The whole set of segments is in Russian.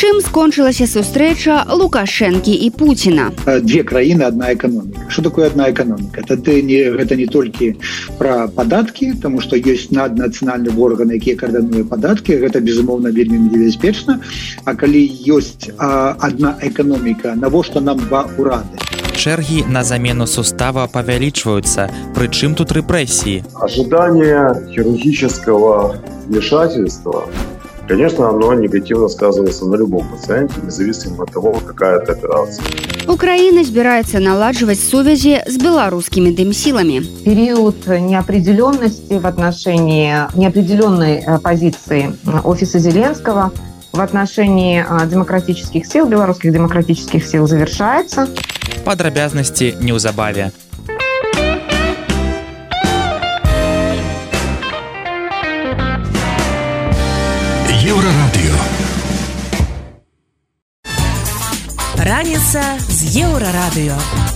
Чым скончылася сустрэча лукашэнкі і пуціна две краіны одна эканоміка что такое одна эканоміка это ты не гэта не толькі про падаткі тому что есть наднацыянальны орган якія каардынуе падаткі гэта безумоўна вельмі небяспечна А калі ёсць одна эканоміка навошта нам два урады чэргі на замену сустава павялічваюцца прычым тут рэпрэсіі ожидание хирургического вмешательства Конечно, оно негативно сказывается на любом пациенте, независимо от того, какая это операция. Украина збирается наладживать сувязи с белорусскими дымсилами. Период неопределенности в отношении неопределенной э, позиции офиса Зеленского в отношении э, демократических сил, белорусских демократических сил завершается. Падрабязнасці неўзабаве. Раніца з еўрарадыё.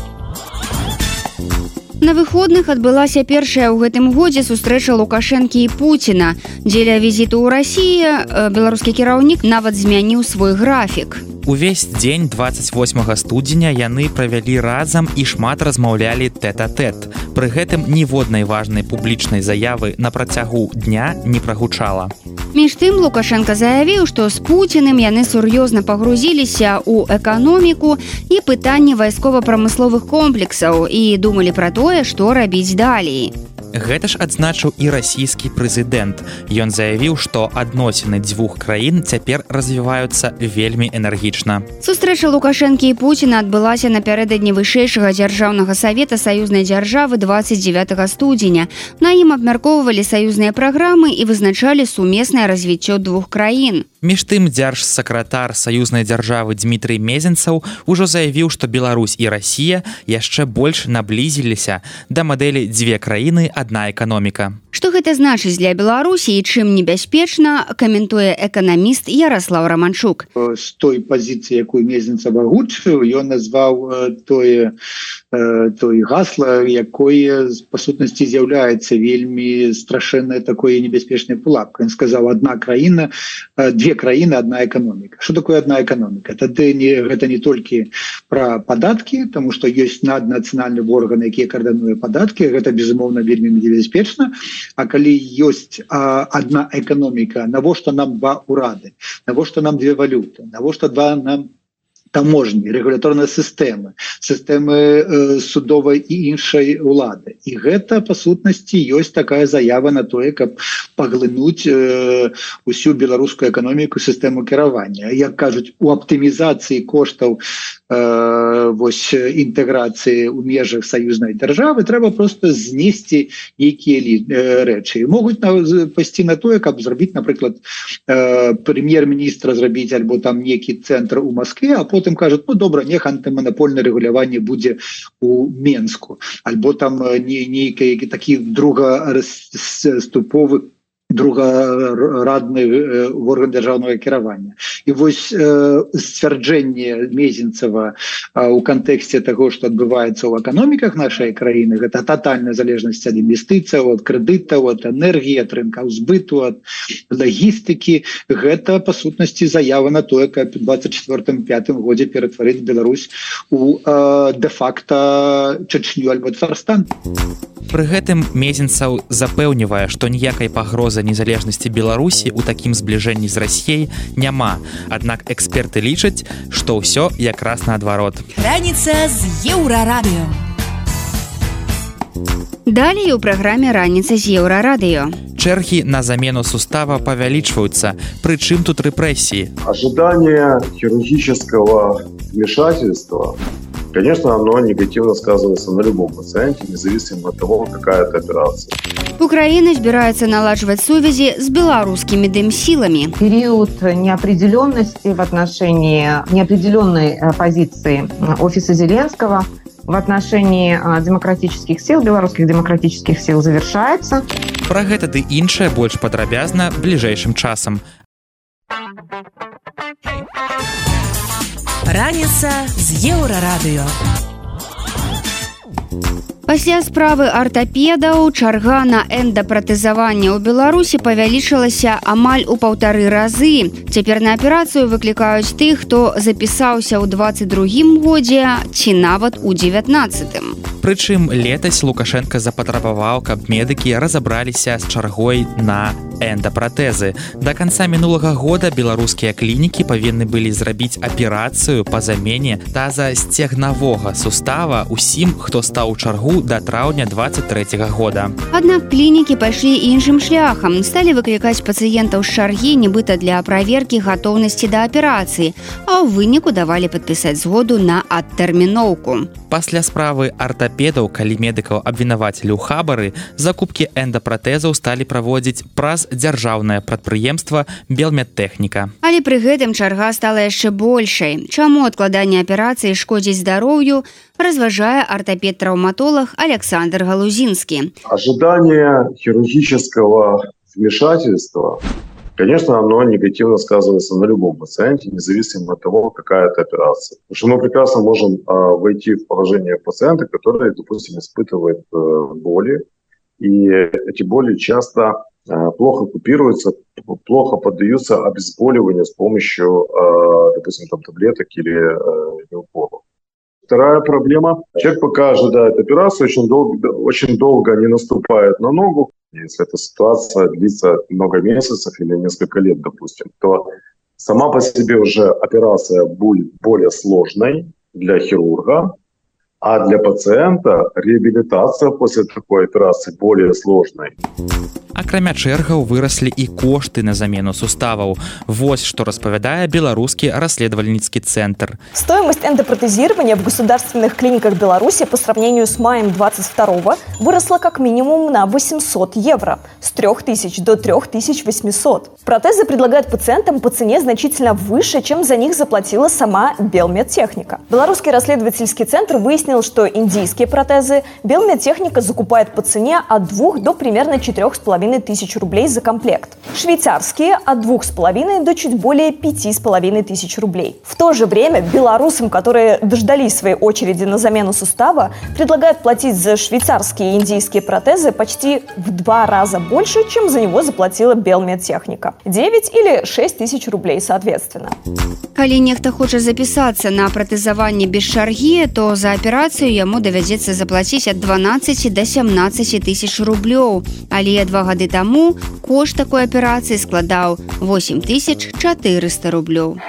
На выходных адбылася першая ў гэтым годзе сустрэча лукашэнкі і Пуціна. Дзеля візіту ў рассіі беларускі кіраўнік нават змяніў свой графік. Увесь дзень 28 студзеня яны правялі разам і шмат размаўлялі тэт-а-тэт. Пры гэтым ніводнай важнай публічнай заявы на працягу дня не прагучала. Між тым лукашенко заявіў, што з пуціным яны сур'ёзна пагрузіліся ў эканоміку і пытанні вайскова-прамысловых комплексаў і думалі пра тое, што рабіць далей. Гэта ж адзначыў і расійскі прэзідэнт. Ён заявіў, што адносіны дзвюх краін цяпер развіваюцца вельмі энергічна. Сустрэча лукашэнкі і Пуціна адбылася напярэдадні вышэйшага дзяржаўнага савета саюзнай дзяржавы 29 студзеня. На ім абмяркоўвалі саюзныя праграмы і вызначалі сумеснае развіццё двух краін. Між тым дзяржсакратар саюзнай дзяржавы Дмітрый Мезенцаў ужо заявіў, што Беларусь і Расія яшчэ больш наблізіліся да мадэлі дзве краіны адна эканоміка. Што гэта значыць для Беларусі і чым небяспечна каментуе эканаміст Ярослав Раманчук. З той пазіцыі, якую мезенца агучыў, ён назваў тое той гасла, якое па сутнасці з'яўляецца вельмі страшэнная такое небяспечная пулапка. Ён сказаў адна краіна, две краіны одна эканоміка что такое одна эканоміка тады не гэта не толькі про падаткі тому что есть наднацыянальны орган якія каардынуе падаткі гэта безумоўна вельмі небяспечна А калі ёсць одна эканоміка навошта нам два урады навошта нам две валюты? Навошта два нам таможні рэгуляторныя сістэмы сістэмы э, судовай і іншай улады? І гэта па сутнасці ёсць такая заява на тое каб паглынуць э, усю беларускую эканоміку сістэму кіравання. Як кажуць у аптымізацыі коштаў Э, вось інтэграцыі ў межах саюзнай дзяржавы трэба просто знесці нейкія э, рэчы могуць пасці на тое каб зрабіць напрыклад э, прэм'ер-міністра зрабіць альбо там некі цэнтр у Москве а потым кажуць ну добра не антыманапольнае рэгуляванне будзе у Менску альбо там не нейкай такі друга ступовы другарадны э, орган дзяржаўнага кіравання. І вось сцвярджэнне мезенцева у кантэксце того что адбываецца ў эканоміках нашай краіны гэта тотальная залежнасць ад інвестыцыяў от крэдытаў от энергії ад рынка збыту ад лагістыкі. Гэта па сутнасці заява на тое каб 24 пятым годзе ператварыць Беларусь у де-факто чачню альбо царстан Пры гэтым мезенцаў запэўнівае што ніякай пагрозы за незалежнасці беларусі у такім збліжэнні з рассей няма аднак эксперты лічаць што ўсё якраз наадварот раніца з еўрарадыё далей у праграме раніца з еўрарадыё чэргі на замену сустава павялічваюцца прычым тут рэпрэсіі ожидание хирургического вмешательства Конечно, оно негативно сказывается на любом пациенте, независимо от того, какая это операция. Украина збирается налаживать связи с белорусскими дымсилами. Период неопределенности в отношении неопределенной э, позиции офиса Зеленского в отношении демократических сил, белорусских демократических сил завершается. Про гэта ды іншае больш падрабязна бліжэйшым часам. Раніца з еўрарадыё. Пасля справы артапедаў чарга на эндапратэзаванне ў Беларусі павялічылася амаль у паўтары разы. Цяпер на аперацыю выклікаюць тых, хто запісаўся ў 22 годзе ці нават у 19. Прычым летась Лукашенко запатрабаваў, каб медыкі разабраліся з чаргой на эндапратэзы. Да канца мінулага года беларускія клінікі павінны былі зрабіць аперацыю па замене таза сцегнавога сустава усім, хто стаў чаргу да траўня 23 -го года. Аднак клінікі пайшлі іншым шляхам, сталі выклікаць пацыентаў з чаргі нібыта для праверкі гатоўнасці да аперацыі, а ў выніку давалі падпісаць згоду на адтэрміноўку. Пасля справы артапедаў, калі медыкаў абвінавацелі ў хабары, закупкі эндапратэзаў сталі праводзіць праз дзяржаўнае прадпрыемства белмедтэхніка. Але пры гэтым чарга стала яшчэ большай. Чаму адкладанне аперацыі шкодзіць здароўю, разважае ортопед-травматолог Александр Галузинский. Ожидание хирургического вмешательства конечно, оно негативно сказывается на любом пациенте, независимо от того, какая это операция. Потому что мы прекрасно можем э, войти в положение пациента, который, допустим, испытывает э, боли, и эти боли часто э, плохо купируются, плохо поддаются обезболиванию с помощью, э, допустим, там, таблеток или э, упоров. Вторая проблема. Человек пока ожидает операцию, очень долго, очень долго не наступает на ногу. Если эта ситуация длится много месяцев или несколько лет, допустим, то сама по себе уже операция будет более сложной для хирурга, а для пациента реабилитация после такой операции более сложной. Акрамя чэргаў выраслі і кошты на замену суставаў. Вось што распавядае беларускі расследовальніцкі центр. Стоимость эндопротезирования в государственных клиниках Беларуси по сравнению с маем 22 выросла как минимум на 800 евро, с 3000 до 3800. Протезы предлагают пациентам по цене значительно выше, чем за них заплатила сама Белмедтехника. Белорусский расследовательский центр выяснил, что индийские протезы Белмедтехника закупает по цене от 2 до примерно 4,5 половиной тысяч рублей за комплект. Швейцарские от двух с половиной до чуть более пяти с половиной тысяч рублей. В то же время белорусам, которые дождались своей очереди на замену сустава, предлагают платить за швейцарские и индийские протезы почти в два раза больше, чем за него заплатила Белмедтехника. 9 или 6 тысяч рублей соответственно. Калі нехта хоча запісацца на пратэзаванне без чаргі, то за аперацыю яму давядзецца заплаціць ад 12 до 17 тысяч рублёў. Але два гады таму кошт такой аперацыі складаў 8400 рублёў.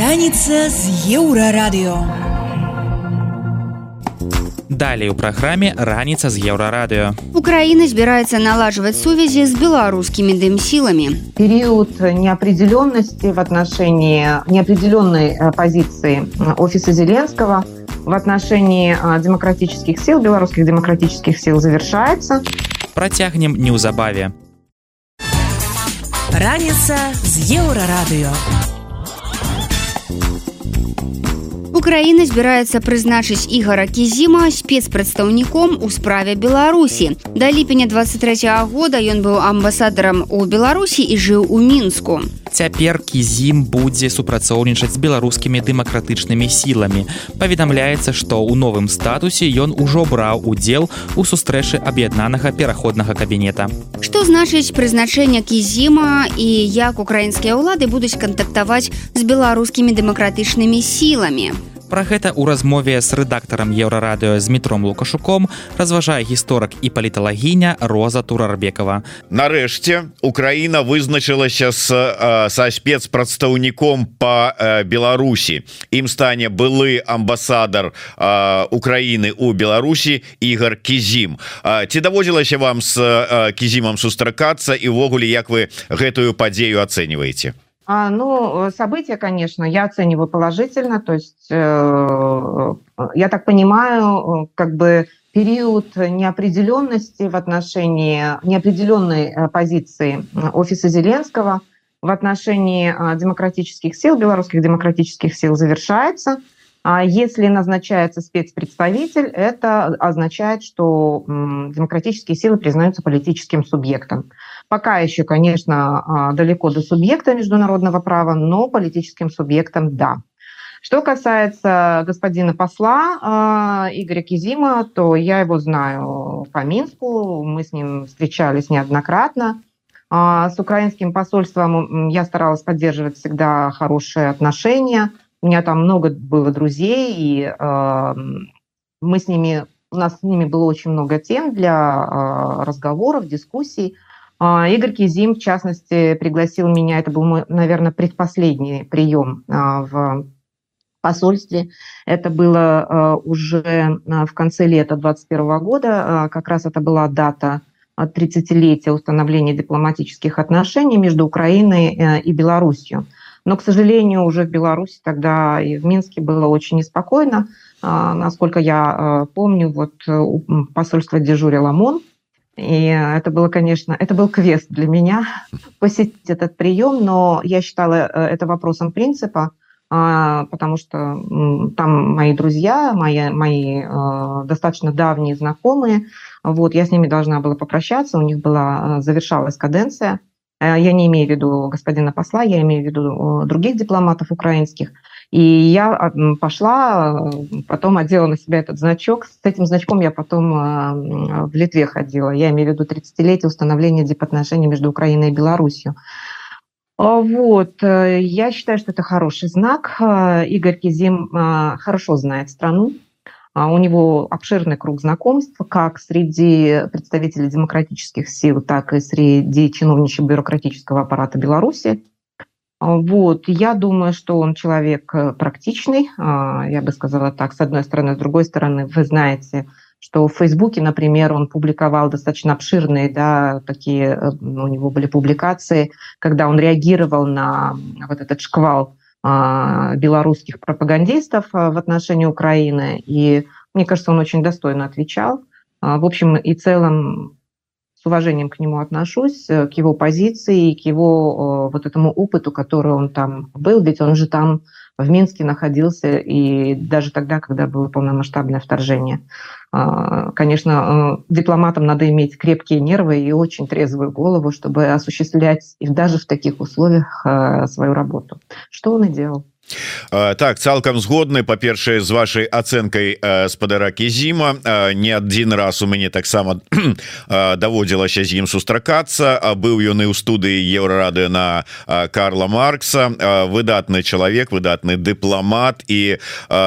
Раніца з еўрарадыё. Далей у праграме раніца з еўрарадыё. Украина збіраецца налажваць сувязі з беларускімі дымсіламі. Период неопределенности в отношении неопределенной э, позиции офиса Зеленского – в отношении а, демократических сил, белорусских демократических сил завершается. Протягнем неўзабаве. Раніца з еўрарадыё. Украіна збіраецца прызначыць ігора кізіма спецпрадстаўніком у справе беларусі да ліпеня 23 -го года ён быў амбасадарам у беларусі і жыў у мінску цяпер кізім будзе супрацоўнічаць з беларускімі дэмакратычнымі сіламі. Паведамляецца што ў новым статусе ён ужо браў удзел у сустрэчы аб'яднанага пераходнага кабінета. Што значыць прызначэнне кізіма і як украінскія ўлады будуць кантактаваць з беларускімі дэмакратычнымі сіламі Пра гэта ў размове з рэдактарам еўрарадыё з метром лукашуком разважае гісторак і паліталагіня роза турарбекова. Нарэшце украина вызначылася с са спецпрадстаўніком по беларусі. Ім стане былы амбасадар украины у беларусі ігор кізім. Ці даводзілася вам с кізімам сустракацца і ўвогуле як вы гэтую падзею ацэньваеце А, ну, события, конечно, я оцениваю положительно. То есть, э, я так понимаю, как бы период неопределенности в отношении неопределенной э, позиции офиса Зеленского в отношении демократических сил, белорусских демократических сил завершается. А если назначается спецпредставитель, это означает, что демократические силы признаются политическим субъектом. Пока еще, конечно, далеко до субъекта международного права, но политическим субъектом – да. Что касается господина посла э, Игоря Кизима, то я его знаю по Минску, мы с ним встречались неоднократно. А с украинским посольством я старалась поддерживать всегда хорошие отношения. У меня там много было друзей, и э, мы с ними, у нас с ними было очень много тем для э, разговоров, дискуссий. Э, Игорь Кизим, в частности, пригласил меня, это был мой, наверное, предпоследний прием э, в посольстве. Это было э, уже э, в конце лета 2021 года. Э, как раз это была дата 30-летия установления дипломатических отношений между Украиной и Беларусью. Но, к сожалению, уже в Беларуси тогда и в Минске было очень неспокойно. Насколько я помню, вот посольство дежурил ОМОН, и это было, конечно, это был квест для меня посетить этот прием, но я считала это вопросом принципа, а, потому что там мои друзья, мои, мои э, достаточно давние знакомые. Вот, я с ними должна была попрощаться, у них была, э, завершалась каденция. Э, я не имею в виду господина посла, я имею в виду других дипломатов украинских. И я пошла, потом одела на себя этот значок. С этим значком я потом в Литве ходила. Я имею в виду 30-летие установления дипотношений между Украиной и Беларусью. А, вот, э, я считаю, что это хороший знак. Игорь Кизим хорошо знает страну. У него обширный круг знакомств как среди представителей демократических сил, так и среди чиновничьего бюрократического аппарата Беларуси. Вот, я думаю, что он человек э, практичный, я бы сказала так, с одной стороны. С другой стороны, вы знаете, что в Фейсбуке, например, он публиковал достаточно обширные, да, такие э, у него были публикации, когда он реагировал на вот этот шквал а, белорусских пропагандистов а, в отношении Украины. И мне кажется, он очень достойно отвечал. А, в общем и целом с уважением к нему отношусь, э, к его позиции, к его вот этому опыту, который он там был, ведь он же там в Минске находился и даже тогда, когда было полномасштабное вторжение. А, конечно, э, дипломатам надо иметь крепкие нервы и очень трезвую голову, чтобы осуществлять даже в таких условиях э, свою работу. Что он и делал. Так цалкам згодны па-першае з вашай ацэнкай спадара кізіма. Не адзін раз у мяне таксама даводзілася з ім сустракацца. А быў ён і ў студыі еўрарады на Карла Маркса. Выдатны чалавек выдатны дыпламат і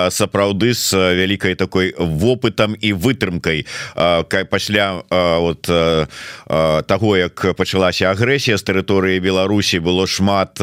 сапраўды з вялікай такой вопытам і вытрымкай. Пасля вот таго як пачалася агрэсія з тэрыторыі Беларусі было шмат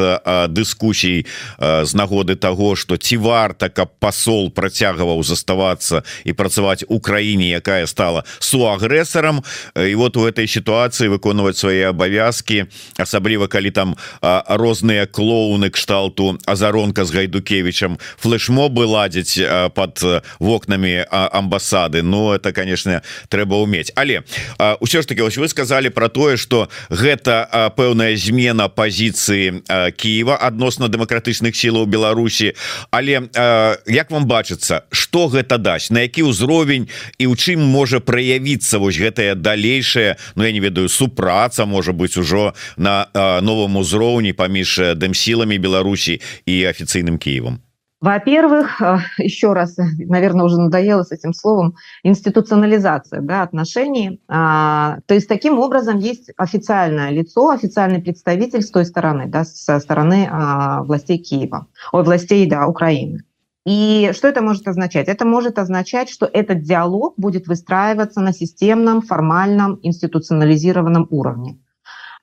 дыскусій з нагоды нагоды того что ці варта каб посол працягваў заставацца і працаваць у краіне якая стала суагрэсарам. І вот у этой ситуации выконваць свои абавязки асабліва калі там розныя клоуны кшталту азаронка з гайдукевичам флешмобы ладзіць под вокнамі амбасады. Ну это конечно трэба уметь але ўсё ж таки вось вы сказали про тое что гэта пэўная змена позиции Киева адносна дэмакратычных сілаў Беларусь Беларусі. Але э, як вам бачыцца что гэта дасць? На які ўзровень і ў чым можа праявіцца вось гэтая далейшая Ну я не ведаю супраца можа быть ужо на э, новым узроўні паміж дэмсіламі Беларусі і афіцыйным Киевом Во-первых, э, еще раз, наверное, уже надоело с этим словом, институционализация да, отношений. А, то есть таким образом есть официальное лицо, официальный представитель с той стороны, да, со стороны а, властей Киева, ой, властей да, Украины. И что это может означать? Это может означать, что этот диалог будет выстраиваться на системном, формальном, институционализированном уровне.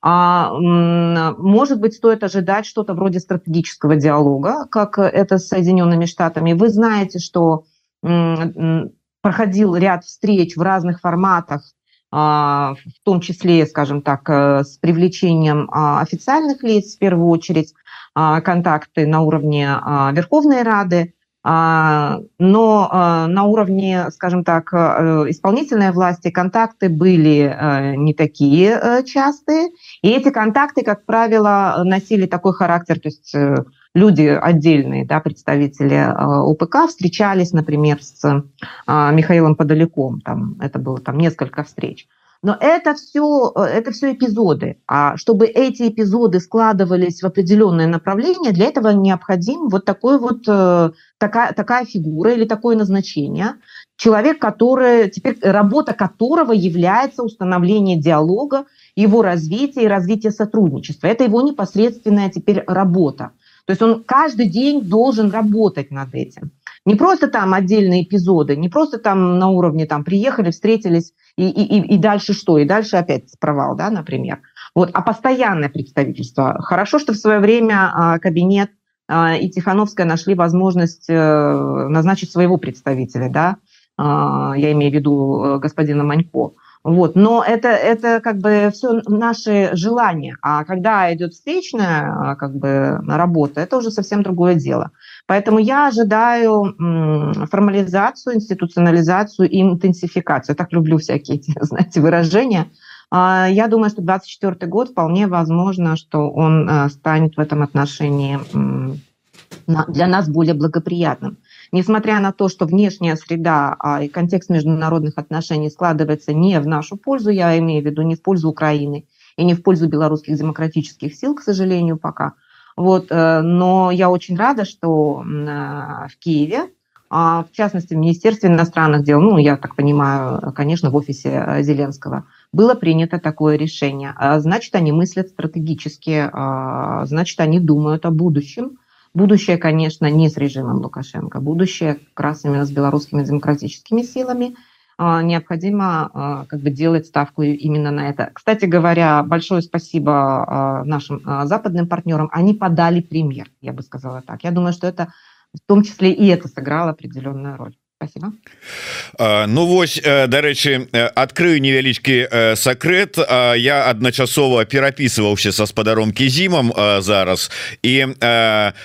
А, может быть, стоит ожидать что-то вроде стратегического диалога, как это с Соединенными Штатами. Вы знаете, что проходил ряд встреч в разных форматах, а, в том числе, скажем так, э, с привлечением а, официальных лиц, в первую очередь, контакты на уровне Верховной Рады, но а, на уровне, скажем так, э, исполнительной власти контакты были э, не такие э, частые, и эти контакты, как правило, носили такой характер, то есть люди отдельные, да, представители ОПК встречались, например, с Михаилом Подаляком, там, это было там несколько встреч. Но это все, э, это все эпизоды. А чтобы эти эпизоды складывались в определенное направление, для этого необходим вот такой вот э, такая, такая фигура или такое назначение. Человек, который, теперь работа которого является установление диалога, его развитие и развитие сотрудничества. Это его непосредственная теперь работа. То есть он каждый день должен работать над этим. Не просто там отдельные эпизоды, не просто там на уровне там приехали, встретились и, и, и дальше что? И дальше опять провал, да, например. Вот, а постоянное представительство. Хорошо, что в свое время а, кабинет а, и Тихановская нашли возможность а, назначить своего представителя, да, а, я имею в виду э, господина Манько. Вот. Но это, это как бы все наши желания. А когда идет встречная как бы, работа, это уже совсем другое дело. Поэтому я ожидаю формализацию, институционализацию и интенсификацию. Я так люблю всякие эти, знаете, выражения. А, я думаю, что 2024 год вполне возможно, что он э, станет в этом отношении для нас более благоприятным. Несмотря на то, что внешняя среда а, и контекст международных отношений складывается не в нашу пользу, я имею в виду не в пользу Украины и не в пользу белорусских демократических сил, к сожалению, пока. Вот, э, но я очень рада, что э, в Киеве, а, в частности, в Министерстве иностранных дел, ну, я так понимаю, конечно, в офисе э, Зеленского, было принято такое решение. А, значит, они мыслят стратегически, значит, они думают о будущем, Будущее, конечно, не с режимом Лукашенко, будущее как раз именно с белорусскими демократическими силами. А, необходимо а, как бы делать ставку именно на это. Кстати говоря, большое спасибо а, нашим западным партнерам. Они подали пример, я бы сказала так. Я думаю, что это в том числе и это сыграло определенную роль. Спасибо. Ну вось дарэчы адкрыю невялічкі сакрэт я адначасова перапісваўся са спадаром кізімам зараз. І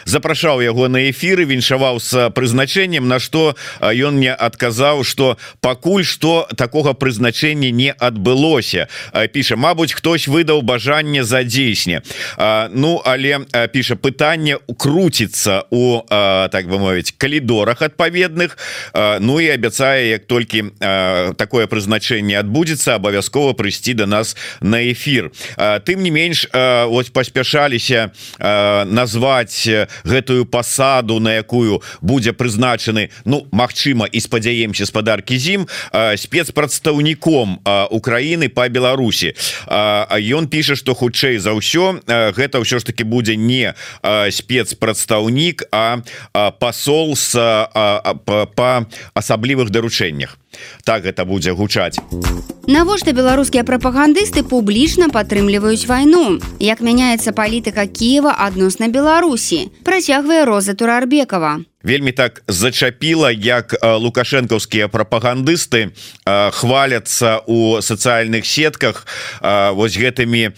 запрашаў яго на эфіры віншаваў з прызначэннем на што ён мне адказаў что пакуль что такога прызначэння не адбылося піша Мабуць хтось выдаў бажанне за дзейсне Ну але піша пытанне укруціцца у так бы мовіць калідорах адпаведных а Ну і абяцае як толькі такое прызначэнне адбудзецца абавязкова прыйсці до нас на эфир тым не менш ось паспяшаліся назваць гэтую пасаду на якую будзе прызначаны Ну Мачыма і спадзяемся спадаркі зім спецпрадстаўніком Украины по Беларусі. Ён піша что хутчэй за ўсё гэта ўсё ж таки будзе не спецпрадстаўнік а посол с по асаблівых даручэннях так гэта будзе гучаць. Навошта беларускія прапагандысты публічна падтрымліваюць вайну? Як мяняецца палітыка Киева адносна Беларусі? Працягвае роза турарбекова. Вельмі так зачапіла як лукашэнкаўскія прапагандысты хваляцца у сацыяльных сетках вось гэтымі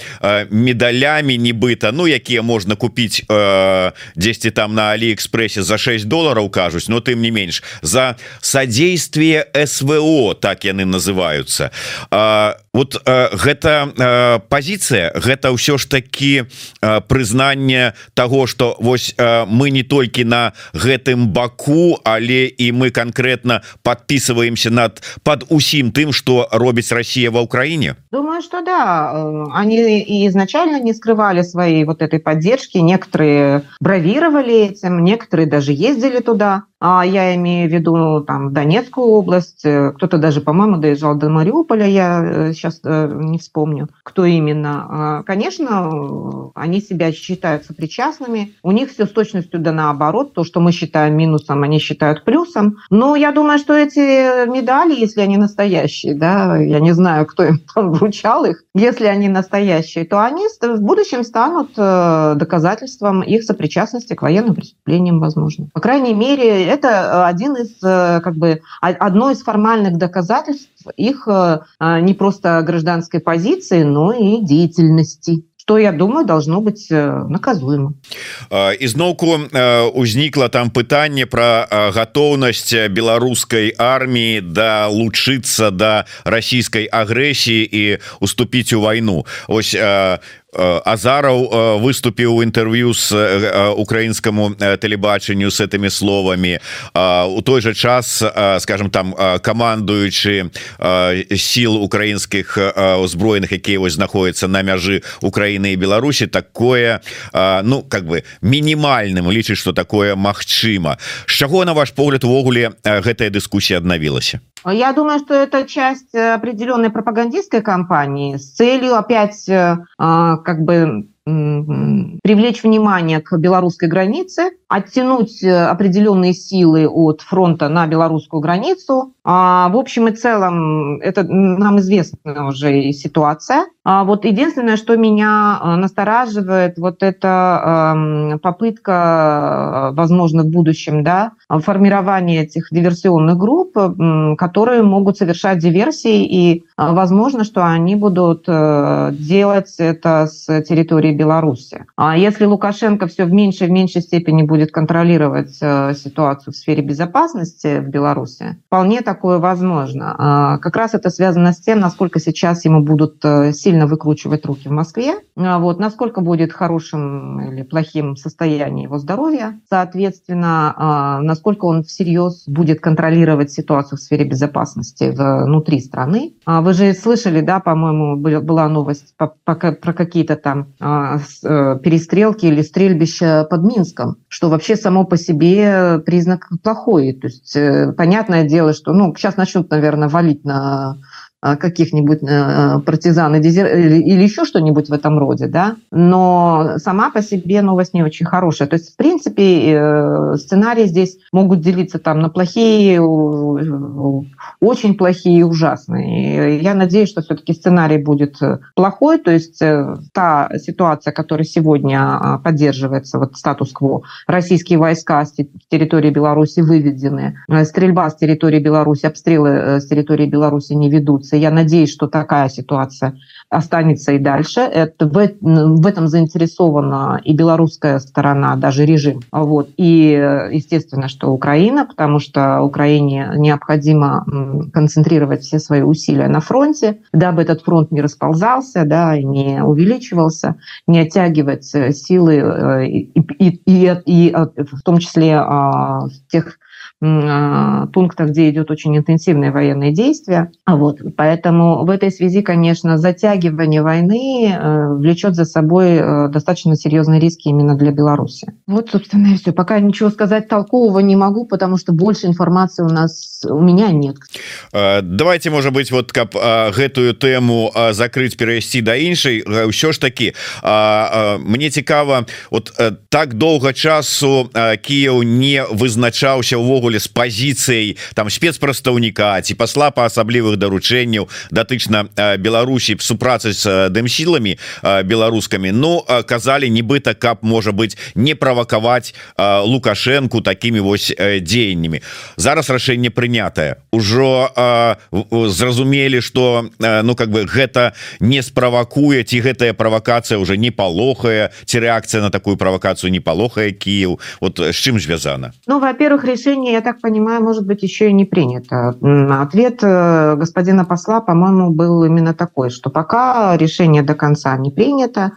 медалямі нібыта Ну якія можна купіць дзесьці там на алиэкспрэсе за 6 долларов кажуць но тым не менш за содействие СВО так яны называются вот гэта позиция гэта ўсё ж таки прызнанне того что вось мы не толькі на гэтым баку але і мы конкретно подписываемся над под усім тым что робіць Россия в Украине думаю что да. Э, они и изначально не скрывали своей вот этой поддержки. Некоторые бравировали этим некоторые даже ездили туда. а я имею в виду там Донецкую область, э, кто-то даже, по-моему, доезжал до Мариуполя, я сейчас э, э, не вспомню, кто именно. А, конечно, они себя считают сопричастными, у них все с точностью да наоборот, то, что мы считаем минусом, они считают плюсом. Но я думаю, что эти медали, если они настоящие, да, я не знаю, кто им там вручал их, если они настоящие, то они в будущем станут доказательством их сопричастности к военным преступлениям, возможно. По крайней мере, это э, один из, э, как бы, одно из формальных доказательств их э, не просто гражданской позиции, но и деятельности что я думаю должно быть наказуемо. Ізноўку узнікла там пытанне про готовнасць беларускай армии долучиться до российской агрэсии и уступить у войну. Ось Э, азараў э, выступіў у інтэрв'ю э, украінскаму тэлебачанню с этими словамі у той же час скажем там камандуючы сіл украінскіх узброеных якія вось знаходяцца на мяжы Украіны і Беларусі такое ну как бы мінімальным лічыць что такое магчыма з чаго на ваш погляд увогуле гэтая дыскусія аднавілася Я думаю, что это часть определенной пропагандистской кампании с целью опять как бы привлечь внимание к белорусской границе, оттянуть э, определенные силы от фронта на белорусскую границу. А, в общем и целом, это нам известна уже ситуация. А вот единственное, что меня э, настораживает, вот это эм, попытка, э, возможно, в будущем, да, формирования этих диверсионных групп, которые могут совершать диверсии, и возможно, что они будут делать это с территории Беларуси. А если Лукашенко все в меньшей в меньшей степени будет контролировать э, ситуацию в сфере безопасности в Беларуси, вполне такое возможно. А как раз это связано с тем, насколько сейчас ему будут э, сильно выкручивать руки в Москве, а вот, насколько будет хорошим или плохим состояние его здоровья, соответственно, а, насколько он всерьез будет контролировать ситуацию в сфере безопасности внутри страны. Вы же слышали, да, по-моему, была новость про какие-то там перестрелки или стрельбища под Минском, что вообще само по себе признак плохой. То есть э, понятное дело, что ну, сейчас начнут, наверное, валить на каких-нибудь э, партизан или, еще что-нибудь в этом роде, да, но сама по себе новость не очень хорошая. То есть, в принципе, э, сценарии здесь могут делиться там на плохие, очень плохие и ужасные. Я надеюсь, что все-таки сценарий будет э, плохой, то есть та ситуация, которая сегодня а, поддерживается, вот статус-кво, российские войска с территории Беларуси выведены, стрельба с территории Беларуси, обстрелы с территории Беларуси не ведутся, ситуации. Я надеюсь, что такая ситуация останется и дальше. Это, в, в этом заинтересована и белорусская сторона, даже режим. Вот. И, естественно, что Украина, потому что Украине необходимо концентрировать все свои усилия на фронте, дабы этот фронт не расползался, да, не увеличивался, не оттягивать силы э, и, и, и, и в том числе а, тех пунктах, где идет очень интенсивные военные действия. Вот. Поэтому в этой связи, конечно, затягивание войны э, влечет за собой э, достаточно серьезные риски именно для Беларуси. Вот, собственно, и все. Пока ничего сказать толкового не могу, потому что больше информации у нас у меня нет. Э, давайте, может быть, вот как гэтую тему закрыть, перейти до іншай. Все ж таки, мне цікаво, вот так долго часу Киев не вызначаўся ўвогуле увогуле з пазіцыяй там спецпрадстаўніка ці пасла па асаблівых даручэнняў датычна Беларусі супрацы з дэмсіламі беларускамі Ну казалі нібыта каб можа быть не правакаваць лукашэнку такими вось дзеяннямі зараз рашэнне прынятае. Ужо зразумелі что ну как бы гэта не справакуе ці гэтая правакацыя уже не палохае ці рэакцыя на такую правакацыю не палохае Кіев вот з чым звязана? Ну во-первых решение так понимаю, может быть еще и не принято. Ответ э, господина посла, по-моему, был именно такой, что пока решение до конца не принято,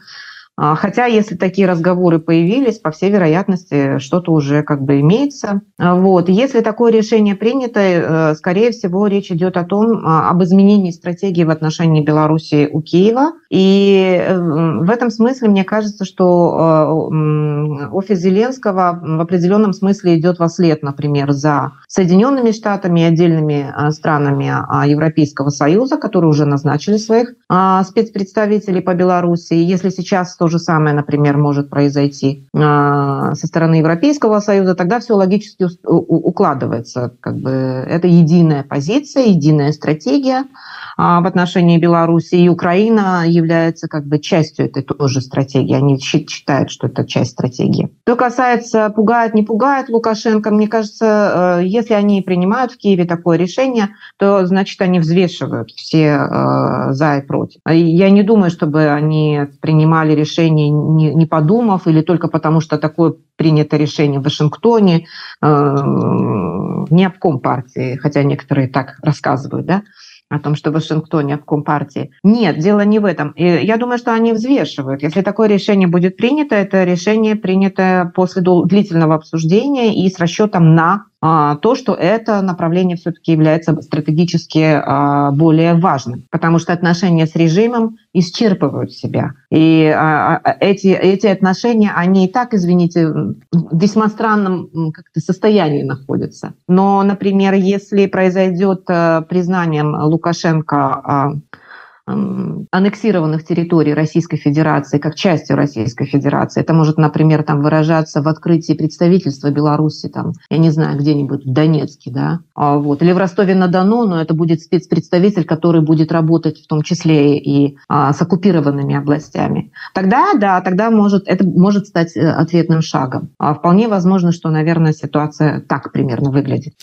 хотя, если такие разговоры появились, по всей вероятности, что-то уже как бы имеется. А, вот. Если такое решение принято, э, скорее всего, речь идет о том, а, об изменении стратегии в отношении Беларуси у Киева. И э, в этом смысле мне кажется, что э, офис Зеленского в определенном смысле идет во след, например, за Соединенными Штатами и отдельными странами Европейского Союза, которые уже назначили своих спецпредставителей по Беларуси. Если сейчас то же самое, например, может произойти со стороны Европейского Союза, тогда все логически укладывается. Как бы это единая позиция, единая стратегия в отношении Беларуси, и Украина является как бы частью этой тоже стратегии. Они считают, что это часть стратегии. Что касается пугает, не пугает Лукашенко, мне кажется, если они принимают в Киеве такое решение, то значит они взвешивают все за и против. Я не думаю, чтобы они принимали решение не, не подумав или только потому, что такое принято решение в Вашингтоне, э, не обком партии, хотя некоторые так рассказывают, да, о том, что в Вашингтоне обком партии. Нет, дело не в этом. И я думаю, что они взвешивают. Если такое решение будет принято, это решение принято после длительного обсуждения и с расчетом на то, что это направление все-таки является стратегически а, более важным, потому что отношения с режимом исчерпывают себя. И а, эти, эти отношения, они и так, извините, в весьма странном состоянии находятся. Но, например, если произойдет признанием Лукашенко аннексированных территорий Российской Федерации как частью Российской Федерации. Это может, например, там выражаться в открытии представительства Беларуси, там, я не знаю, где-нибудь в Донецке, да, а вот, или в Ростове-на-Дону, но это будет спецпредставитель, который будет работать в том числе и а, с оккупированными областями. Тогда, да, тогда может, это может стать э, ответным шагом. А вполне возможно, что, наверное, ситуация так примерно выглядит.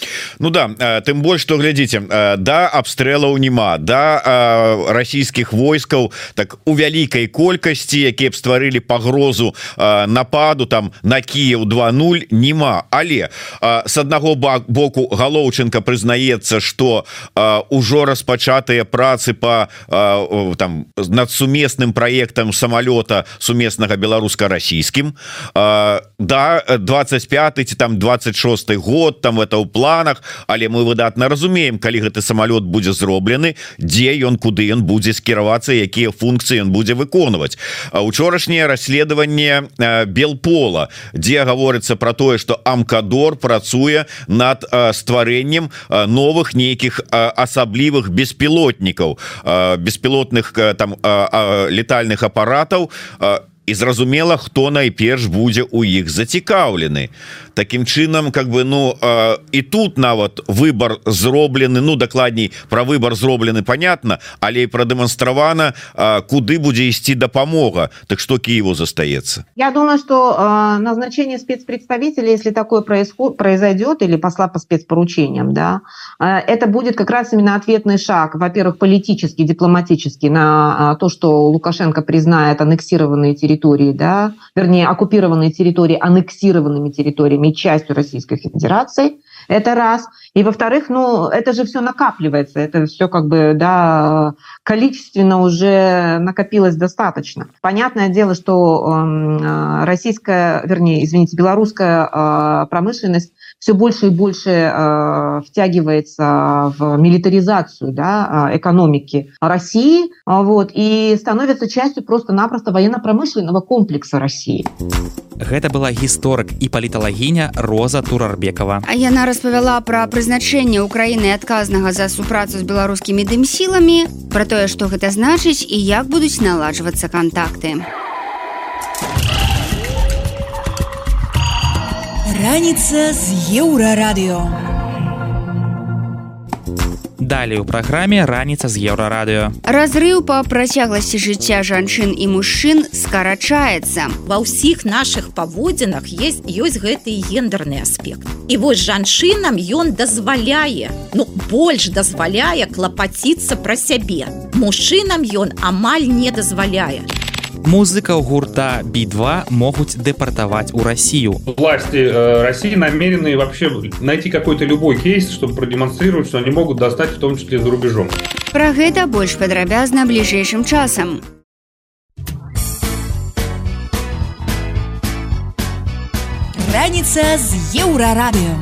Ну да, э, тем больше, что глядите, э, да, обстрелов нема, да, Россия расійскіх войскаў так у вялікай колькасці якія б стварылі пагрозу нападу там на Киев 20 нема але с аднаго боку галоўчынка прызнаецца что ўжо распачатыя працы по там над сумесным проектам самолета сумеснага беларуска-расійскім. Да 25 ці там 26 год там это ў планах але мы выдатна разумеем калі гэты самолет будзе зроблены дзе ён куды ён будзе будзе скіравацца якія функцыі ён будзе выконваць. Учорашняе расследаванне белпола дзе гаворыцца про тое что амкадор працуе над стварэннем новых нейкіх асаблівых беспілотнікаў беспілотных там летальных апаратаў і зразумела хто найперш будзе у іх зацікаўлены таким чынам как бы ну э, і тут нават выбор зроблены ну дакладней про выбор зроблены понятно але продемонстравана э, куды будзе ісці дапамога так что Киеву застаецца Я думаю что э, назначение спецпредставителя если такое происход произойдет или посла по спецпоручениям да э, это будет как раз именно ответный шаг во-первых политический дипломатический на э, то что Лукашенко признает аннексированные территории территории, да, вернее, оккупированные территории аннексированными территориями частью Российской Федерации. Это раз. И во-вторых, ну, это же все накапливается, это все как бы, да, количественно уже накопилось достаточно. Понятное дело, что э, российская, вернее, извините, белорусская э, промышленность все больше и больше э, втягивается в милитаризацию да, э, экономики России вот, и становится частью просто-напросто военно-промышленного комплекса России. Гэта была гісторык і паліталагіня Роза Турарбекова. А яна распавяла пра прызначэнне ўкраіны адказнага за супрацу з беларускімі дымсіламі, пра тое, што гэта значыць і як будуць наладжвацца кантакты. Раніца з еўрарадыё. Далей у праграме раніца з еўрарадыё. Разрыў па працягласці жыцця жанчын і мужчын скарачаецца. Ва ўсіх нашых паводзінах есть ёсць гэты гендерны аспект. І вось жанчынам ён дазваляе, ну больш дазваляе клапаціцца пра сябе. Мужчынам ён амаль не дазваляе музыкаў гурта би2 могуць депортовать у Россию власти э, России намерены вообще найти какой-то любой кейс чтобы продемонстрировать что они могут достать в том числе за рубежом про гэта больш падрабязна бліжэйшым часам раніца з еўрарадыо